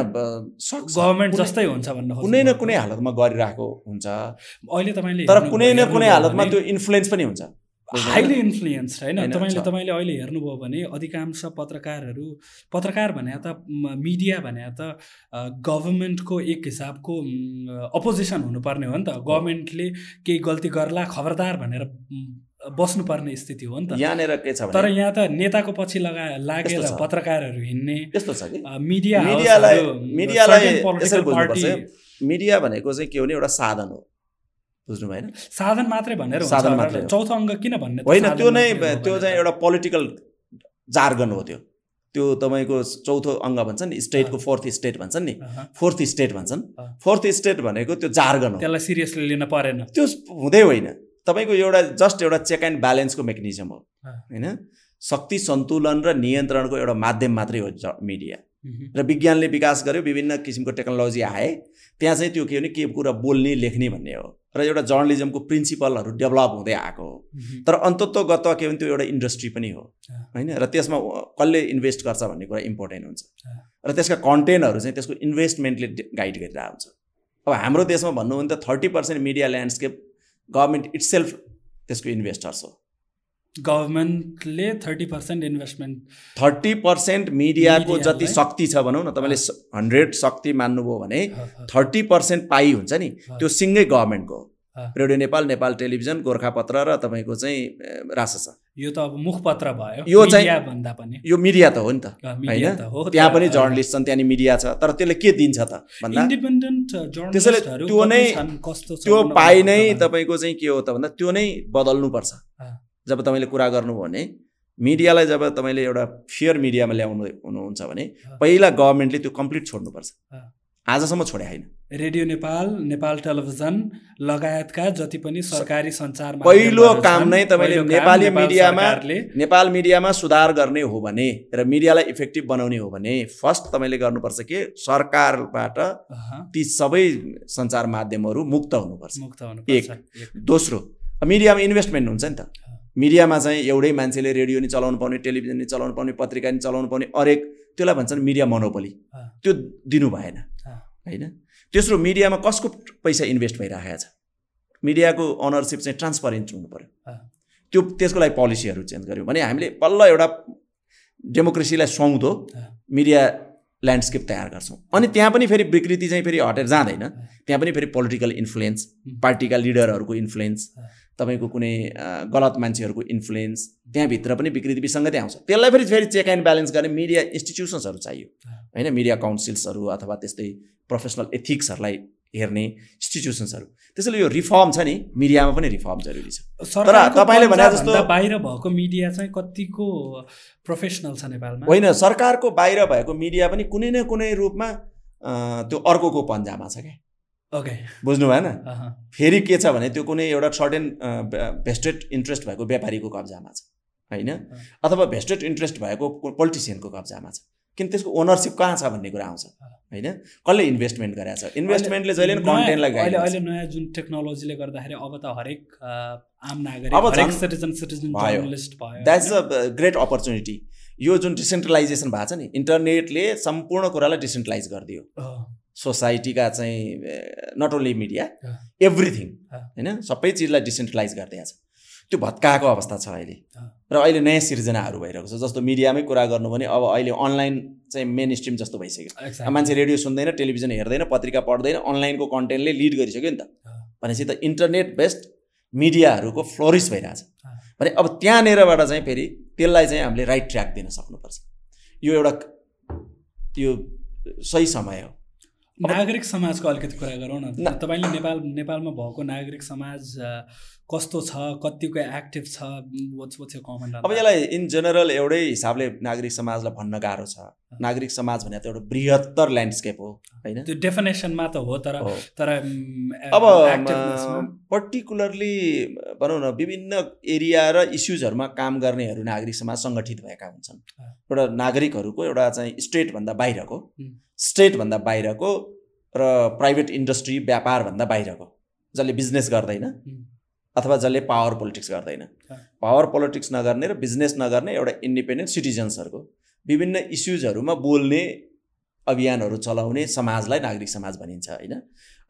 गभर्मेन्ट जस्तै हुन्छ भन्नु कुनै न कुनै हालतमा गरिरहेको हुन्छ। अहिले तपाईँले तर कुनै न कुनै हालतमा त्यो इन्फ्लुएन्स पनि हुन्छ। हाइली इन्फ्लुएन्स होइन? तपाईँले तपाईँले अहिले हेर्नुभयो भने अधिकांश पत्रकारहरू पत्रकार भने त मिडिया भने त गभर्मेन्टको एक हिसाबको अपोजिसन हुनुपर्ने हो नि त। गभर्मेन्टले केही गल्ती गर्ला खबरदार भनेर बस्नुपर्ने स्थिति हो नि त। यहाँनिर के छ तर यहाँ त नेताको पछि लगा लागेर पत्रकारहरू हिँड्ने त्यस्तो छ कि? मिडिया मिडियालाई मिडियालाई मिडिया भनेको चाहिँ के हो भने एउटा साधन हो। बुझ्नु भएन साधन मात्रै भनेर साधन मात्रै चौथो अङ्ग किन भन्ने होइन त्यो नै त्यो चाहिँ एउटा पोलिटिकल जार्गन हो त्यो। त्यो तपाईँको चौथो अङ्ग भन्छन् नि स्टेटको फोर्थ स्टेट भन्छन् नि। फोर्थ स्टेट भन्छन्। फोर्थ स्टेट भनेको त्यो जार्गन हो। त्यसलाई सिरियसली लिन परेन। त्यो हुँदै होइन। तपाईँको एउटा जस्ट एउटा चेक एन्ड ब्यालेन्सको मेकानिजम हो। होइन? शक्ति सन्तुलन र नियन्त्रणको एउटा माध्यम मात्रै हो मिडिया र विज्ञानले विकास गर्यो विभिन्न किसिमको टेक्नोलोजी आए। त्यहाँ चाहिँ त्यो के भने के कुरा बोल्ने लेख्ने भन्ने हो। र एउटा जर्नलिजमको प्रिन्सिपलहरू डेभलप हुँदै आएको हो। तर अन्तत्वगत के भने त्यो एउटा इन्डस्ट्री पनि हो। होइन? र त्यसमा कसले इन्भेस्ट गर्छ भन्ने कुरा इम्पोर्टेन्ट हुन्छ। र त्यसका कन्टेन्टहरू चाहिँ त्यसको इन्भेस्टमेन्टले गाइड गरिरहेको हुन्छ। अब हाम्रो देशमा भन्नु भने त thirty percent media landscape government itself त्यसको इन्भेस्टर्स हो। गभर्मेन्टले thirty percent investment thirty percent मिडियाको जति शक्ति छ भनौँ न तपाईँले हन्ड्रेड शक्ति मान्नुभयो भने थर्टी पर्सेन्ट पाइ हुन्छ नि। त्यो सिङ्गै गभर्मेन्टको रेडियो नेपाल नेपाल टेलिभिजन गोर्खापत्र र तपाईँको चाहिँ रासस यो त अब मुखपत्र भयो। यो चाहिँ भन्दा पनि। यो मिडिया त हो नि त। होइन? त्यहाँ पनि जर्नलिस्ट छन् त्यहाँनिर मिडिया छ। तर त्यसले के दिन्छ त भन्दा? त्यसैले त्यो नै त्यो पाइ नै तपाईँको चाहिँ के हो त भन्दा त्यो नै बदल्नुपर्छ। जब तपाईँले कुरा गर्नुभयो भने मिडियालाई जब तपाईँले एउटा फेयर मिडियामा ल्याउनु हुनुहुन्छ भने पहिला गभर्मेन्टले त्यो कम्प्लिट छोड्नुपर्छ। आजसम्म छोडे होइन। रेडियो नेपाल नेपाल टेलिभिजन लगायतका जति पनि सरकारी सञ्चार पहिलो काम नै तपाईँले नेपाली मिडियामा नेपाल मिडियामा सुधार गर्ने हो भने र मिडियालाई इफेक्टिभ बनाउने हो भने फर्स्ट तपाईँले गर्नुपर्छ के? सरकारबाट ती सबै सञ्चार माध्यमहरू मुक्त हुनुपर्छ। मुक्त एक। दोस्रो मिडियामा इन्भेस्टमेन्ट हुन्छ नि त। मिडियामा चाहिँ एउटै मान्छेले रेडियो नि चलाउनु पाउने टेलिभिजन नि चलाउनु पाउने पत्रिका नि चलाउनु पाउने हरेक त्यसलाई भन्छन् मिडिया मनोपली। त्यो दिनु भएन। होइन? तेस्रो मिडियामा कसको पैसा इन्भेस्ट भइरहेको छ? मिडियाको अनरसिप चाहिँ ट्रान्सपरेन्ट हुनु पऱ्यो त्यो त्यसको लागि पोलिसीहरू चेन्ज गऱ्यो भने हामीले बल्ल एउटा डेमोक्रेसीलाई सुहाउँदो मिडिया ल्यान्डस्केप तयार गर्छौँ। अनि त्यहाँ पनि फेरि विकृति चाहिँ फेरि हटेर जाँदैन। त्यहाँ पनि फेरि पोलिटिकल इन्फ्लुएन्स पार्टीका लिडरहरूको इन्फ्लुएन्स तपाईँको कुनै गलत मान्छेहरूको इन्फ्लुएन्स त्यहाँभित्र पनि विकृति विसङ्गति आउँछ। त्यसलाई फेरि फेरि चेक एन्ड ब्यालेन्स गर्ने मिडिया इन्स्टिट्युसन्सहरू चाहियो। होइन मिडिया काउन्सिल्सहरू अथवा त्यस्तै प्रोफेसनल एथिक्सहरूलाई हेर्ने इन्स्टिट्युसन्सहरू त्यसैले यो रिफर्म छ नि मिडियामा पनि रिफर्म जरुरी छ। तर तपाईँले भने जस्तो बाहिर भएको मिडिया चाहिँ कतिको प्रोफेसनल छ नेपालमा? होइन सरकारको बाहिर भएको मिडिया पनि कुनै न कुनै रूपमा त्यो अर्कोको पन्जामा छ क्या। बुझ्नु भएन? फेरि के छ भने त्यो कुनै एउटा सर्टेन भेस्टेड इन्ट्रेस्ट भएको व्यापारीको कब्जामा छ होइन? अथवा भेस्टेड इन्ट्रेस्ट भएको पोलिटिसियनको कब्जामा छ। किन त्यसको ओनरसिप कहाँ छ भन्ने कुरा आउँछ होइन? कसले इन्भेस्टमेन्ट गरेको छ? इन्भेस्टमेन्टले जहिले पनि कन्टेन्टलाई अहिले अहिले नयाँ जुन टेक्नोलोजीले गर्दाखेरि अब त हरेक आम नागरिक सिटिजन सिटिजन भयो। द्याट्स अ ग्रेट अपर्च्युनिटी यो जुन डिसेन्ट्रलाइजेसन भएको छ नि इन्टरनेटले सम्पूर्ण कुरालाई डिसेन्ट्रलाइज गरिदियो। सोसाइटीका चाहिँ नट ओन्ली मिडिया एभ्रिथिङ होइन? सबै चिजलाई डिसेन्ट्रलाइज गरिदिएको छ। त्यो भत्काएको अवस्था छ अहिले। र अहिले नयाँ सिर्जनाहरू भइरहेको छ जस्तो मिडियामै कुरा गर्नु भने अब अहिले अनलाइन चाहिँ मेन स्ट्रिम जस्तो भइसक्यो। मान्छे रेडियो सुन्दैन टेलिभिजन हेर्दैन पत्रिका पढ्दैन अनलाइनको कन्टेन्टले लिड गरिसक्यो नि त। भनेपछि त इन्टरनेट बेस्ड मिडियाहरूको फ्लोरिस भइरहेछ। भने अब त्यहाँनिरबाट चाहिँ फेरि त्यसलाई चाहिँ हामीले राइट ट्र्याक दिन सक्नुपर्छ। यो एउटा यो सही समय हो। नागरिक समाजको अलिकति कुरा गरौँ न। तपाईँले नेपाल नेपालमा भएको नागरिक समाज कस्तो छ कतिको एक्टिभ छ अब यसलाई इन जेनरल एउटै हिसाबले नागरिक समाजलाई भन्न गाह्रो छ। नागरिक समाज भने त एउटा बृहत्तर ल्यान्डस्केप हो होइन? त्यो डेफिनेसनमा त हो तर तर अब पर्टिकुलरली भनौँ न विभिन्न एरिया र इस्युजहरूमा काम गर्नेहरू नागरिक समाज सङ्गठित भएका हुन्छन्। एउटा नागरिकहरूको एउटा चाहिँ स्टेटभन्दा बाहिरको। स्टेटभन्दा बाहिरको र प्राइभेट इन्डस्ट्री व्यापारभन्दा बाहिरको जसले बिजनेस गर्दैन अथवा जसले पावर पोलिटिक्स गर्दैन। पावर पोलिटिक्स नगर्ने र बिजनेस नगर्ने एउटा इन्डिपेन्डेन्ट सिटिजन्सहरूको विभिन्न इस्युजहरूमा बोल्ने अभियानहरू चलाउने समाजलाई नागरिक समाज भनिन्छ होइन?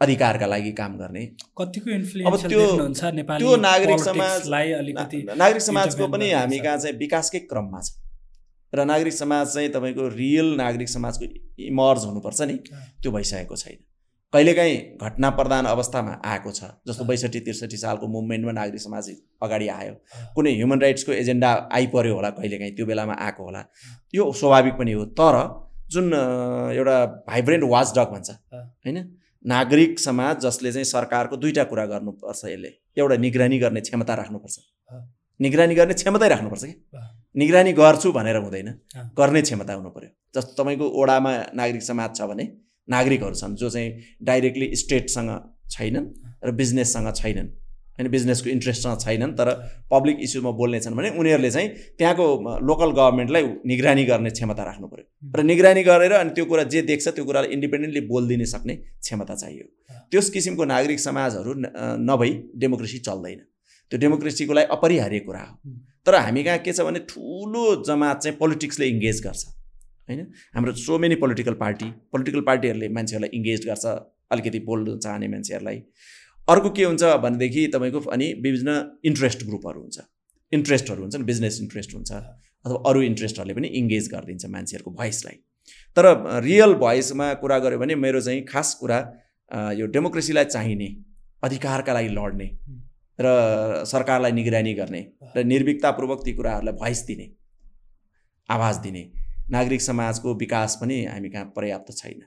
अधिकारका लागि काम गर्ने। कतिको अब त्यो त्यो नागरिक समाजलाई अलिकति नागरिक समाजको पनि हामी कहाँ चाहिँ विकासकै क्रममा छ। र नागरिक समाज चाहिँ तपाईँको रियल नागरिक समाजको इमर्ज हुनुपर्छ नि। त्यो भइसकेको छैन। कहिलेकाहीँ घटना प्रधान अवस्थामा आएको छ जस्तो बैसठी त्रिसठी सालको मुभमेन्टमा नागरिक समाज अगाडि आयो। कुनै ह्युमन राइट्सको एजेन्डा आइपऱ्यो होला कहिलेकाहीँ त्यो बेलामा आएको होला। यो स्वाभाविक पनि हो। तर जुन एउटा भाइब्रेन्ट वाच डग भन्छ होइन? नागरिक समाज जसले चाहिँ सरकारको दुईवटा कुरा गर्नुपर्छ यसले। एउटा निगरानी गर्ने क्षमता राख्नुपर्छ। निगरानी गर्ने क्षमतै राख्नुपर्छ कि निगरानी गर्छु भनेर हुँदैन। गर्ने क्षमता हुनु पऱ्यो जस्तो तपाईँको ओडामा नागरिक समाज छ भने नागरिकहरू छन् जो चाहिँ डाइरेक्टली स्टेटसँग छैनन् र बिजनेससँग छैनन्। होइन बिजनेसको इन्ट्रेस्टसँग छैनन् तर पब्लिक इस्युमा बोल्ने छन् भने उनीहरूले चाहिँ त्यहाँको लोकल गभर्मेन्टलाई निगरानी गर्ने क्षमता राख्नु पऱ्यो र निगरानी गरेर अनि त्यो कुरा जे देख्छ त्यो कुरालाई इन्डिपेन्डेन्टली बोलिदिन सक्ने क्षमता चाहियो। त्यस किसिमको नागरिक समाजहरू नभई डेमोक्रेसी चल्दैन। त्यो डेमोक्रेसीको लागि अपरिहार्य कुरा हो। तर हामी कहाँ के छ भने ठुलो जमात चाहिँ पोलिटिक्सले इङ्गेज गर्छ। होइन? हाम्रो so many political party political पार्टीहरूले मान्छेहरूलाई इङ्गेज गर्छ अलिकति बोल्नु चाहने मान्छेहरूलाई। अर्को के हुन्छ भनेदेखि तपाईँको अनि विभिन्न इन्ट्रेस्ट ग्रुपहरू हुन्छ। इन्ट्रेस्टहरू हुन्छ नि बिजनेस इन्ट्रेस्ट हुन्छ अथवा अरू इन्ट्रेस्टहरूले पनि इङ्गेज गरिदिन्छ मान्छेहरूको भोइसलाई तर रियल भोइसमा कुरा गऱ्यो भने मेरो चाहिँ खास कुरा यो डेमोक्रेसीलाई चाहिने अधिकारका लागि लड्ने र सरकारलाई निगरानी गर्ने र निर्भिकतापूर्वक ती कुराहरूलाई भोइस दिने आवाज दिने नागरिक समाजको विकास पनि हामी कहाँ पर्याप्त छैन।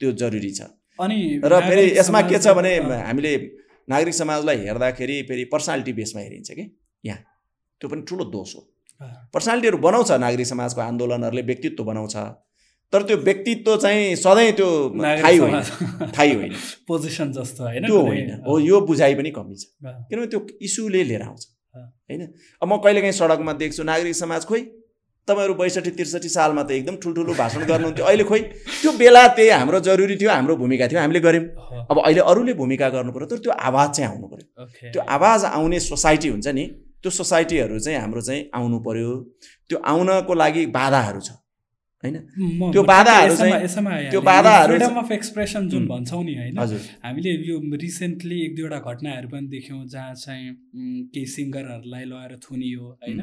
त्यो जरुरी छ। अनि र फेरि यसमा के छ भने हामीले नागरिक समाजलाई हेर्दाखेरि फेरि पर्सनालिटी बेसमा हेरिन्छ कि? यहाँ। त्यो पनि ठुलो दोष हो। पर्सनालिटीहरू बनाउँछ नागरिक समाजको आन्दोलनहरूले व्यक्तित्व बनाउँछ। तर त्यो व्यक्तित्व चाहिँ सधैँ त्यो थाहै होइन। थाहै होइन। पोजिसन जस्तो होइन त्यो होइन। हो यो बुझाइ पनि कमी छ। किनभने त्यो इस्युले लिएर आउँछ। होइन? अब म कहिलेकाहीँ सडकमा देख्छु नागरिक समाज खोइ तपाईँहरू बैसठी त्रिसठी सालमा त एकदम ठुल्ठुलो भाषण गर्नुहुन्थ्यो। अहिले खोइ त्यो बेला त्यही हाम्रो जरुरी थियो हाम्रो भूमिका थियो हामीले गऱ्यौँ। अब अहिले अरूले भूमिका गर्नु पऱ्यो तर त्यो आवाज चाहिँ आउनु पऱ्यो त्यो आवाज आउने सोसाइटी हुन्छ नि त्यो सोसाइटीहरू चाहिँ हाम्रो चाहिँ आउनु पऱ्यो त्यो आउनको लागि बाधाहरू छ। होइन? त्यो बाधाहरू त्यो बाधाहरू फ्रिडम अफ एक्सप्रेसन जुन भन्छौँ नि होइन हामीले यो रिसेन्टली एक दुईवटा घटनाहरू पनि देख्यौँ जहाँ चाहिँ केही सिङ्गरहरूलाई लगाएर थुनियो होइन?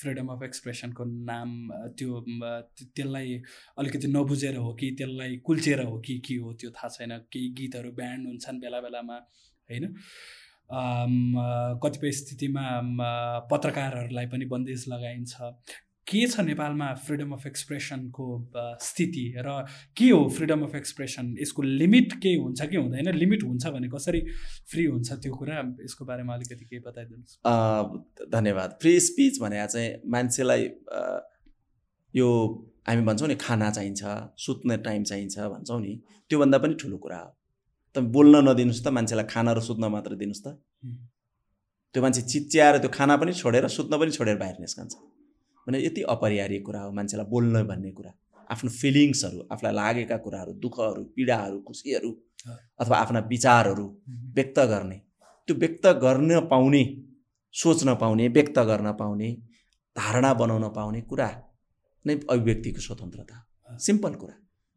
फ्रिडम अफ एक्सप्रेसनको नाम त्यो त्यसलाई अलिकति नबुझेर हो कि त्यसलाई कुल्चेर हो कि के हो त्यो थाहा छैन। केही गीतहरू ब्यान्ड हुन्छन् बेला बेलामा होइन? कतिपय स्थितिमा पत्रकारहरूलाई पनि बन्देज लगाइन्छ। के छ नेपालमा फ्रिडम अफ एक्सप्रेसनको स्थिति? र के हो फ्रिडम अफ एक्सप्रेसन यसको लिमिट केही हुन्छ कि हुँदैन? लिमिट हुन्छ भने कसरी फ्री हुन्छ त्यो कुरा? यसको बारेमा अलिकति केही बताइदिनुहोस्। धन्यवाद। फ्री स्पिच भने चाहिँ मान्छेलाई यो हामी भन्छौँ नि खाना चाहिन्छ सुत्ने टाइम चाहिन्छ भन्छौँ नि त्योभन्दा पनि ठुलो कुरा हो। तपाईँ बोल्न नदिनुहोस् त मान्छेलाई खाना र सुत्न मात्र दिनुहोस् त। त्यो मान्छे चिच्याएर त्यो खाना पनि छोडेर सुत्न पनि छोडेर बाहिर निस्कन्छ। भने यति अपरिहार्य कुरा हो मान्छेलाई बोल्न भन्ने कुरा। आफ्नो फिलिङ्सहरू आफूलाई लागेका कुराहरू दुःखहरू पीडाहरू खुसीहरू अथवा आफ्ना विचारहरू व्यक्त गर्ने। त्यो व्यक्त गर्न पाउने सोच्न पाउने व्यक्त गर्न पाउने धारणा बनाउन पाउने कुरा नै अभिव्यक्तिको स्वतन्त्रता सिम्पल कुरा।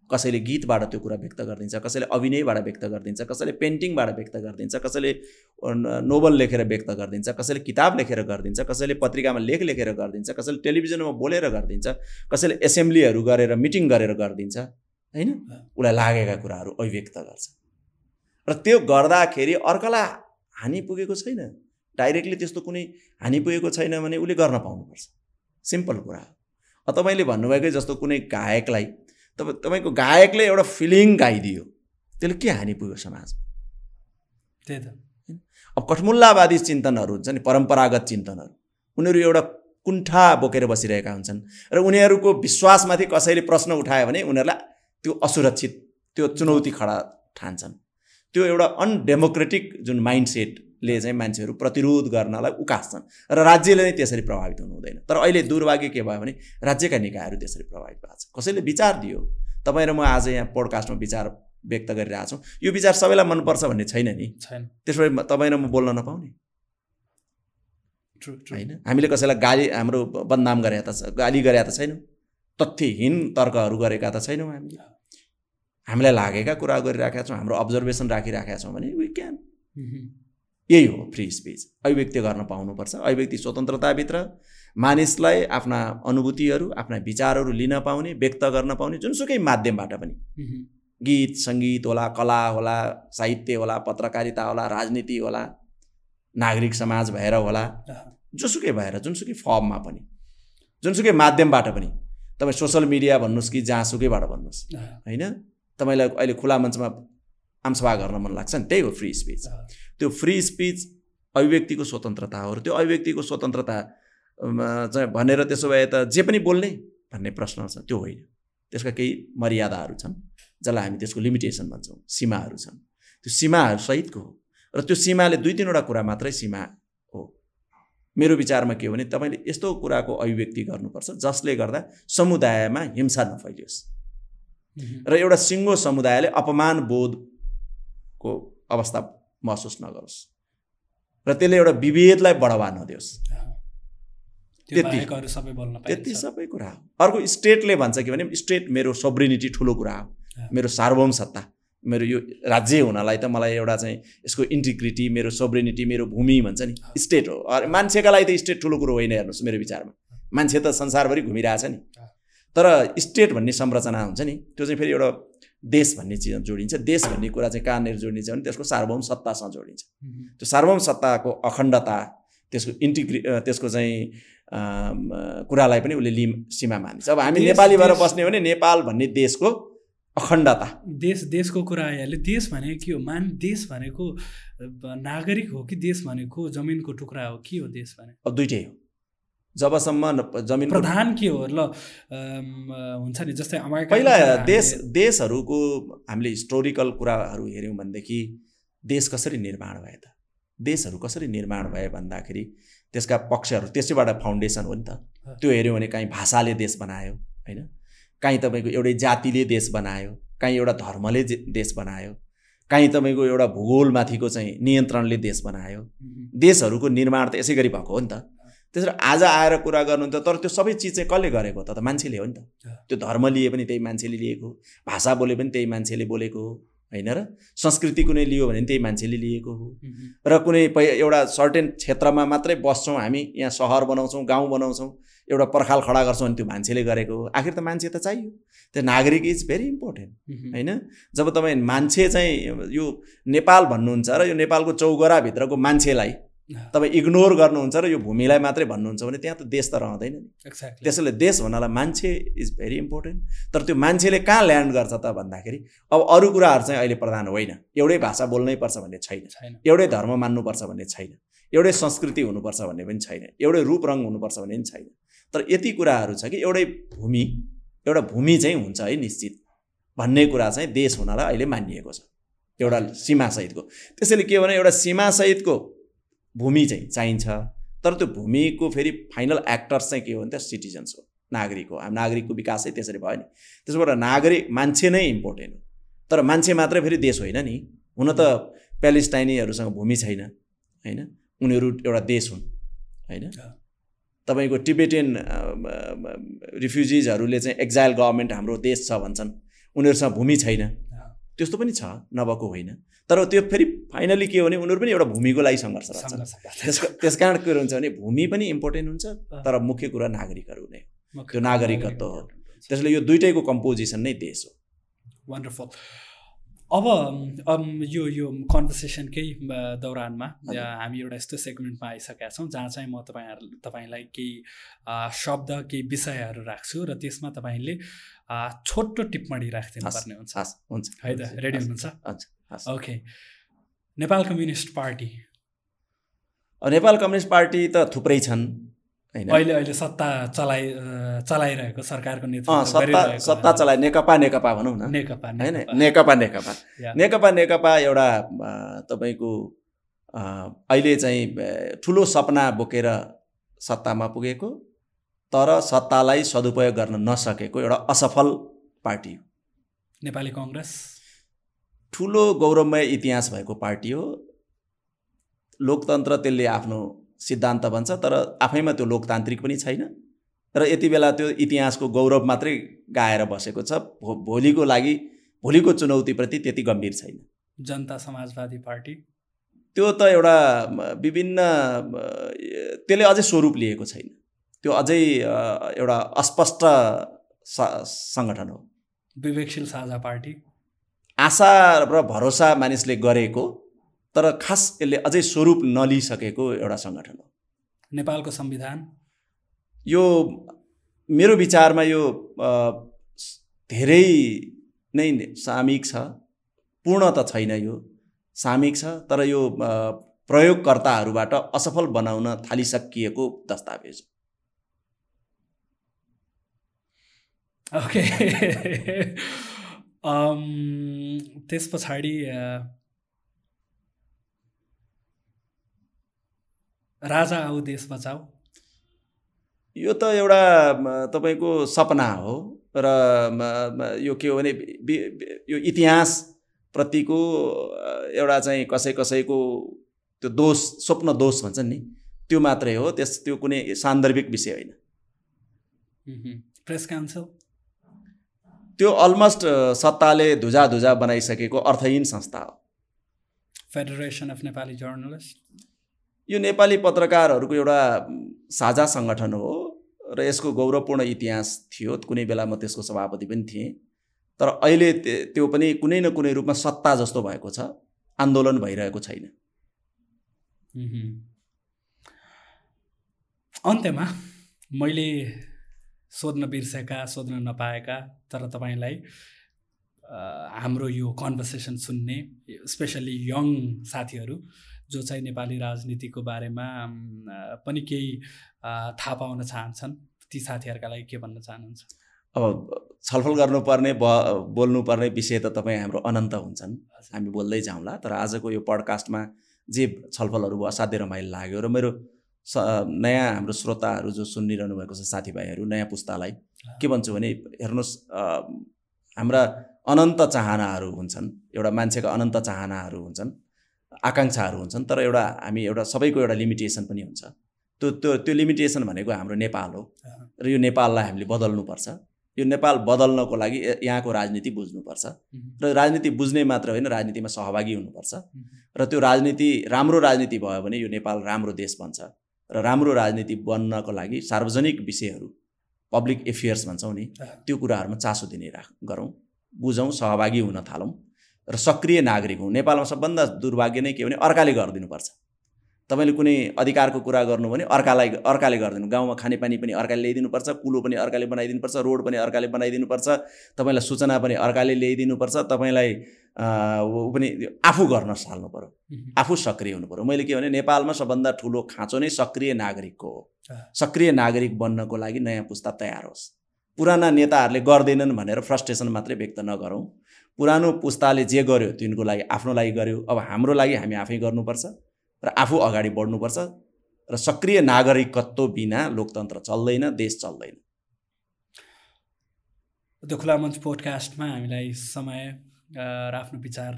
कसैले गीतबाट त्यो कुरा व्यक्त गरिदिन्छ कसैले अभिनयबाट व्यक्त गरिदिन्छ कसैले पेन्टिङबाट व्यक्त गरिदिन्छ कसैले नोभल लेखेर व्यक्त गरिदिन्छ कसैले किताब लेखेर गरिदिन्छ कसैले पत्रिकामा लेख लेखेर गरिदिन्छ कसैले टेलिभिजनमा बोलेर गरिदिन्छ कसैले एसेम्ब्लीहरू गरेर मिटिङ गरेर गरिदिन्छ होइन? उसलाई लागेका कुराहरू अभिव्यक्त गर्छ। र त्यो गर्दाखेरि अर्कालाई हानि पुगेको छैन। डाइरेक्टली त्यस्तो कुनै हानि पुगेको छैन भने उसले गर्न पाउनुपर्छ। सिम्पल कुरा हो। तपाईँले भन्नुभएकै जस्तो कुनै गायकलाई तब तपाईँको गायकले एउटा फिलिङ गाइदियो। त्यसले के हानि पुग्यो समाजमा? त्यही त। अब कठमुल्लावादी चिन्तनहरू हुन्छ नि परम्परागत चिन्तनहरू। उनीहरू एउटा कुण्ठा बोकेर बसिरहेका हुन्छन् र उनीहरूको विश्वासमाथि कसैले प्रश्न उठायो भने उनीहरूलाई त्यो असुरक्षित त्यो चुनौती खडा ठान्छन्। त्यो एउटा अनडेमोक्रेटिक जुन माइन्ड सेट ले चाहिँ मान्छेहरू प्रतिरोध गर्नलाई उकास्छन् र राज्यले नै त्यसरी प्रभावित हुनु हुँदैन। तर अहिले दुर्भाग्य के भयो भने राज्यका निकायहरू त्यसरी प्रभावित भएको छ। कसैले विचार दियो? तपाईँ र म आज यहाँ पोडकास्टमा विचार व्यक्त गरिरहेको छौँ। यो विचार सबैलाई मनपर्छ भन्ने छैन नि? छैन। त्यसबाट तपाईँ र म बोल्न नपाउने? होइन। हामीले कसैलाई गाली हाम्रो बदनाम गरे त गाली गरे त छैनौँ। तथ्यहीन तर्कहरू गरेका त छैनौँ हामीले। हामीलाई लागेका कुरा गरिराखेका छौँ हाम्रो अब्जर्भेसन राखिराखेका छौँ भने वी क्यान यही हो फ्री स्पिच अभिव्यक्ति गर्न पाउनुपर्छ। अभिव्यक्ति स्वतन्त्रताभित्र। मानिसलाई आफ्ना अनुभूतिहरू आफ्ना विचारहरू लिन पाउने व्यक्त गर्न पाउने जुनसुकै माध्यमबाट पनि। गीत सङ्गीत होला कला होला साहित्य होला पत्रकारिता होला राजनीति होला नागरिक समाज भएर होला जोसुकै भएर जुनसुकै फर्ममा पनि जुनसुकै माध्यमबाट पनि। तपाईँ सोसियल मिडिया भन्नुहोस् कि जहाँसुकैबाट भन्नुहोस्। होइन? तपाईँलाई अहिले खुला मञ्चमा आमसभा गर्न मन लाग्छ नि। त्यही हो फ्री स्पिच त्यो फ्री स्पिच अभिव्यक्तिको स्वतन्त्रता हो। र त्यो अभिव्यक्तिको स्वतन्त्रता चाहिँ भनेर त्यसो भए त जे पनि बोल्ने भन्ने प्रश्न छ त्यो होइन। त्यसका केही मर्यादाहरू छन् जसलाई हामी त्यसको लिमिटेसन भन्छौँ सीमाहरू छन्। त्यो सीमाहरू सहितको हो। र त्यो सीमाले दुई तिनवटा कुरा मात्रै सीमा हो। मेरो विचारमा के हो भने तपाईँले यस्तो कुराको अभिव्यक्ति गर्नुपर्छ जसले गर्दा समुदायमा हिंसा नफैलियोस्। र एउटा सिङ्गो समुदायले अपमान बोधको अवस्था महसुस नगरोस् र त्यसले एउटा विभेदलाई बढावा नदियोस्। त्यति। त्यति सबै कुरा हो। अर्को स्टेटले भन्छ कि भने स्टेट मेरो सोब्रिनिटी ठुलो कुरा हो। मेरो सार्वभौम सत्ता मेरो यो राज्य हुनलाई त मलाई एउटा चाहिँ यसको इन्टिग्रिटी मेरो सोब्रिनिटी मेरो भूमि भन्छ नि स्टेट हो। मान्छेका लागि त स्टेट ठुलो कुरो होइन हेर्नुहोस् मेरो विचारमा। मान्छे त संसारभरि घुमिरहेछ नि। तर स्टेट भन्ने संरचना हुन्छ नि त्यो चाहिँ फेरि एउटा देश भन्ने चिज जोडिन्छ देश भन्ने कुरा चाहिँ कहाँनिर जोडिन्छ भने त्यसको सार्वभौम सत्तासँग जोडिन्छ। त्यो सार्वभौम सत्ताको अखण्डता त्यसको इन्टिग्रि त्यसको चाहिँ कुरालाई पनि उसले लिम सीमा मान्छ अब हामी नेपाली भएर बस्ने हो भने नेपाल भन्ने देशको अखण्डता। देश देशको कुरा आइहाल्यो। देश भनेको के हो? मान देश भनेको नागरिक हो कि देश भनेको जमिनको टुक्रा हो? के हो देश भने अब दुइटै हो। जबसम्म जमिन प्रधान के हो ल हुन्छ नि जस्तै पहिला देश देशहरूको हामीले हिस्टोरिकल कुराहरू हेऱ्यौँ भनेदेखि देश कसरी निर्माण भए त? देशहरू कसरी निर्माण भए भन्दाखेरि त्यसका पक्षहरू त्यसैबाट फाउन्डेसन हो नि त। त्यो हेऱ्यौँ भने काहीँ भाषाले देश बनायो होइन? काहीँ तपाईँको एउटै जातिले देश बनायो काहीँ एउटा धर्मले देश बनायो काहीँ तपाईँको एउटा भूगोलमाथिको चाहिँ नियन्त्रणले देश बनायो। देशहरूको निर्माण त यसै गरी भएको हो नि त। त्यसरी आज आएर कुरा गर्नुहुन्छ तर त्यो सबै चिज चाहिँ कसले गरेको त? मान्छेले हो नि त। त्यो धर्म लिए पनि त्यही मान्छेले लिएको भाषा बोले पनि त्यही मान्छेले बोलेको हो होइन र? संस्कृति कुनै लियो भने त्यही मान्छेले लिएको हो। र कुनै एउटा सर्टेन क्षेत्रमा मात्रै बस्छौँ हामी यहाँ सहर बनाउँछौँ गाउँ बनाउँछौँ एउटा पर्खाल खडा गर्छौँ भने त्यो मान्छेले गरेको हो। आखिर त मान्छे त चाहियो। त्यो नागरिक इज भेरी इम्पोर्टेन्ट होइन? जब तपाईँ मान्छे चाहिँ यो नेपाल भन्नुहुन्छ र यो नेपालको चौगराभित्रको मान्छेलाई तपाईँ इग्नोर गर्नुहुन्छ र यो भूमिलाई मात्रै भन्नुहुन्छ भने त्यहाँ त देश त रहँदैन नि। त्यसैले देश भन्नलाई मान्छे इज भेरी इम्पोर्टेन्ट तर त्यो मान्छेले कहाँ ल्यान्ड गर्छ त भन्दाखेरि अब अरू कुराहरू चाहिँ अहिले प्रधान होइन। एउटै भाषा बोल्नै पर्छ भन्ने छैन। एउटै धर्म मान्नुपर्छ भन्ने छैन। एउटै संस्कृति हुनुपर्छ भन्ने पनि छैन। एउटै रूप रङ हुनुपर्छ भन्ने पनि छैन। तर यति कुराहरू छ कि एउटै भूमि एउटा भूमि चाहिँ हुन्छ है निश्चित। भन्ने कुरा चाहिँ देश हुनलाई अहिले मानिएको छ। एउटा सीमासहितको। त्यसैले के भने एउटा सीमासहितको भूमि चाहिँ चाहिन्छ। तर त्यो भूमिको फेरि फाइनल एक्टर्स चाहिँ के हो भने त सिटिजन्स हो नागरिक हो। नागरिकको विकासै त्यसरी भयो नि। त्यसबाट नागरिक मान्छे नै इम्पोर्टेन्ट हो। तर मान्छे मात्रै फेरि देश होइन नि। हुन त प्यालेस्टाइनीहरूसँग भूमि छैन होइन? उनीहरू एउटा देश हुन् होइन? तपाईँको टिबेटियन रिफ्युजिजहरूले चाहिँ एक्जाइल गभर्मेन्ट हाम्रो देश छ भन्छन्। उनीहरूसँग भूमि छैन। त्यस्तो पनि छ नभएको होइन। तर त्यो फेरि फाइनली के हो भने उनीहरू पनि एउटा भूमिको लागि सङ्घर्ष त्यसको त्यस कारण के हुन्छ भने भूमि पनि इम्पोर्टेन्ट हुन्छ तर मुख्य कुरा नागरिकहरू नै त्यो नागरिकत्व हो। त्यसले यो दुइटैको कम्पोजिसन नै देश हो। वन्डरफुल अब यो यो कन्भर्सेसनकै दौरानमा हामी एउटा यस्तो सेगमेन्टमा आइसकेका छौँ जहाँ चाहिँ म तपाईँहरू तपाईँलाई केही शब्द केही विषयहरू राख्छु र त्यसमा तपाईँले छोटो टिप्पणी राखिदिनु पर्ने हुन्छ। हुन्छ है त रेडी हुनुहुन्छ? Okay. Nepal Communist Party. Nepal Communist Party त थुप्रै छन् अहिले अहिले सत्ता चलाइ चलाइरहेको सरकारको नेतृत्व सत्ता सत्ता चलाइ नेकपा नेकपा भनौँ न। नेकपा होइन? नेकपा। नेकपा नेकपा। नेकपा एउटा तपाईँको अहिले चाहिँ ठुलो सपना बोकेर सत्तामा पुगेको। तर सत्तालाई सदुपयोग गर्न नसकेको एउटा असफल पार्टी हो। नेपाली कङ्ग्रेस। ठुलो गौरवमय इतिहास भएको पार्टी हो। लोकतन्त्र त्यसले आफ्नो सिद्धान्त भन्छ तर आफैमा त्यो लोकतान्त्रिक पनि छैन। र यति बेला त्यो इतिहासको गौरव मात्रै गाएर बसेको छ। भो भोलिको लागि भोलिको चुनौतीप्रति त्यति गम्भीर छैन। जनता समाजवादी पार्टी। त्यो त एउटा विभिन्न त्यसले अझै स्वरूप लिएको छैन। त्यो अझै एउटा अस्पष्ट सङ्गठन हो। विवेकशील साझा पार्टी। आशा र भरोसा मानिसले गरेको तर खास यसले अझै स्वरूप नलिइसकेको एउटा सङ्गठन हो। नेपालको संविधान। यो मेरो विचारमा यो धेरै नै सामिक छ पूर्ण त छैन यो सामिक छ तर यो प्रयोगकर्ताहरूबाट असफल बनाउन थालिसकिएको दस्तावेज ओके त्यस पछाडि राजा आऊ देश बचाऊ। यो त एउटा तपाईँको सपना हो र यो के हो भने यो इतिहासप्रतिको एउटा चाहिँ कसै कसैको त्यो दोष स्वप्न दोष भन्छ नि त्यो मात्रै हो त्यस त्यो कुनै सान्दर्भिक विषय होइन। Press council? त्यो अलमोस्ट सत्ताले धुजा धुजा बनाइसकेको अर्थहीन संस्था हो। फेडरेसन अफ नेपाली जर्नलिस्ट यो नेपाली पत्रकारहरूको एउटा साझा सङ्गठन हो र यसको गौरवपूर्ण इतिहास थियो। कुनै बेला म त्यसको सभापति पनि थिएँ। तर अहिले त्यो पनि कुनै न कुनै रूपमा सत्ता जस्तो भएको छ। आन्दोलन भइरहेको छैन। अन्त्यमा मैले सोध्न बिर्सेका सोध्न नपाएका तर तपाईँलाई हाम्रो यो कन्भर्सेसन सुन्ने स्पेसल्ली यङ साथीहरू जो चाहिँ नेपाली राजनीतिको बारेमा पनि केही थाहा पाउन चाहन्छन् ती साथीहरूका लागि के भन्न चाहनुहुन्छ? अब छलफल गर्नुपर्ने ब बोल्नुपर्ने विषय त तपाईँ हाम्रो अनन्त हुन्छन्। हामी बोल्दै जाउँला तर आजको यो पडकास्टमा जे छलफलहरू असाध्य रमाइलो लाग्यो। र मेरो नयाँ हाम्रो श्रोताहरू जो सुनिरहनु भएको छ साथीभाइहरू नयाँ पुस्तालाई के भन्छु भने हेर्नुहोस् हाम्रा अनन्त चाहनाहरू हुन्छन् एउटा मान्छेका अनन्त चाहनाहरू हुन्छन् आकाङ्क्षाहरू हुन्छन् तर एउटा हामी एउटा सबैको एउटा लिमिटेसन पनि हुन्छ। त्यो त्यो त्यो लिमिटेसन भनेको हाम्रो नेपाल हो। र यो नेपाललाई हामीले बदल्नुपर्छ। यो नेपाल बदल्नको लागि यहाँको राजनीति बुझ्नुपर्छ। र राजनीति बुझ्ने मात्र होइन राजनीतिमा सहभागी हुनुपर्छ। र त्यो राजनीति राम्रो राजनीति भयो भने यो नेपाल राम्रो देश बन्छ। र राम्रो राजनीति बन्नको लागि सार्वजनिक विषयहरू पब्लिक एफेयर्स भन्छौँ नि त्यो कुराहरूमा चासो दिने राख गरौँ। बुझौँ सहभागी हुन थालौँ र सक्रिय नागरिक हौँ। नेपालमा सबभन्दा दुर्भाग्य नै के भने अर्काले गरिदिनुपर्छ। तपाईँले कुनै अधिकारको कुरा गर्नु भने अर्कालाई अर्काले गरिदिनु। गाउँमा खानेपानी पनि अर्काले ल्याइदिनुपर्छ कुलो पनि अर्काले बनाइदिनुपर्छ रोड पनि अर्काले बनाइदिनुपर्छ तपाईँलाई सूचना पनि अर्काले ल्याइदिनुपर्छ तपाईँलाई पनि आफू गर्न साल्नु पऱ्यो आफू सक्रिय हुनु पऱ्यो मैले के भने नेपालमा सबभन्दा ठुलो खाँचो नै सक्रिय नागरिकको हो। सक्रिय नागरिक बन्नको लागि नयाँ पुस्ता तयार होस्। पुराना नेताहरूले गर्दैनन् भनेर फ्रस्ट्रेसन मात्रै व्यक्त नगरौँ। पुरानो पुस्ताले जे गर्यो तिनको लागि आफ्नो लागि गर्यो। अब हाम्रो लागि हामी आफै गर्नुपर्छ र आफू अगाडि बढ्नुपर्छ र सक्रिय नागरिकत्व बिना लोकतन्त्र चल्दैन देश चल्दैन। द खुला मञ्च पोडकास्टमा हामीलाई समय र आफ्नो विचार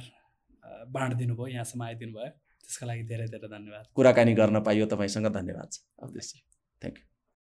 बाँडिदिनु भयो यहाँसम्म आइदिनु भयो त्यसको लागि धेरै धेरै धन्यवाद। कुराकानी गर्न पाइयो तपाईँसँग। धन्यवाद छ थ्याङ्क यू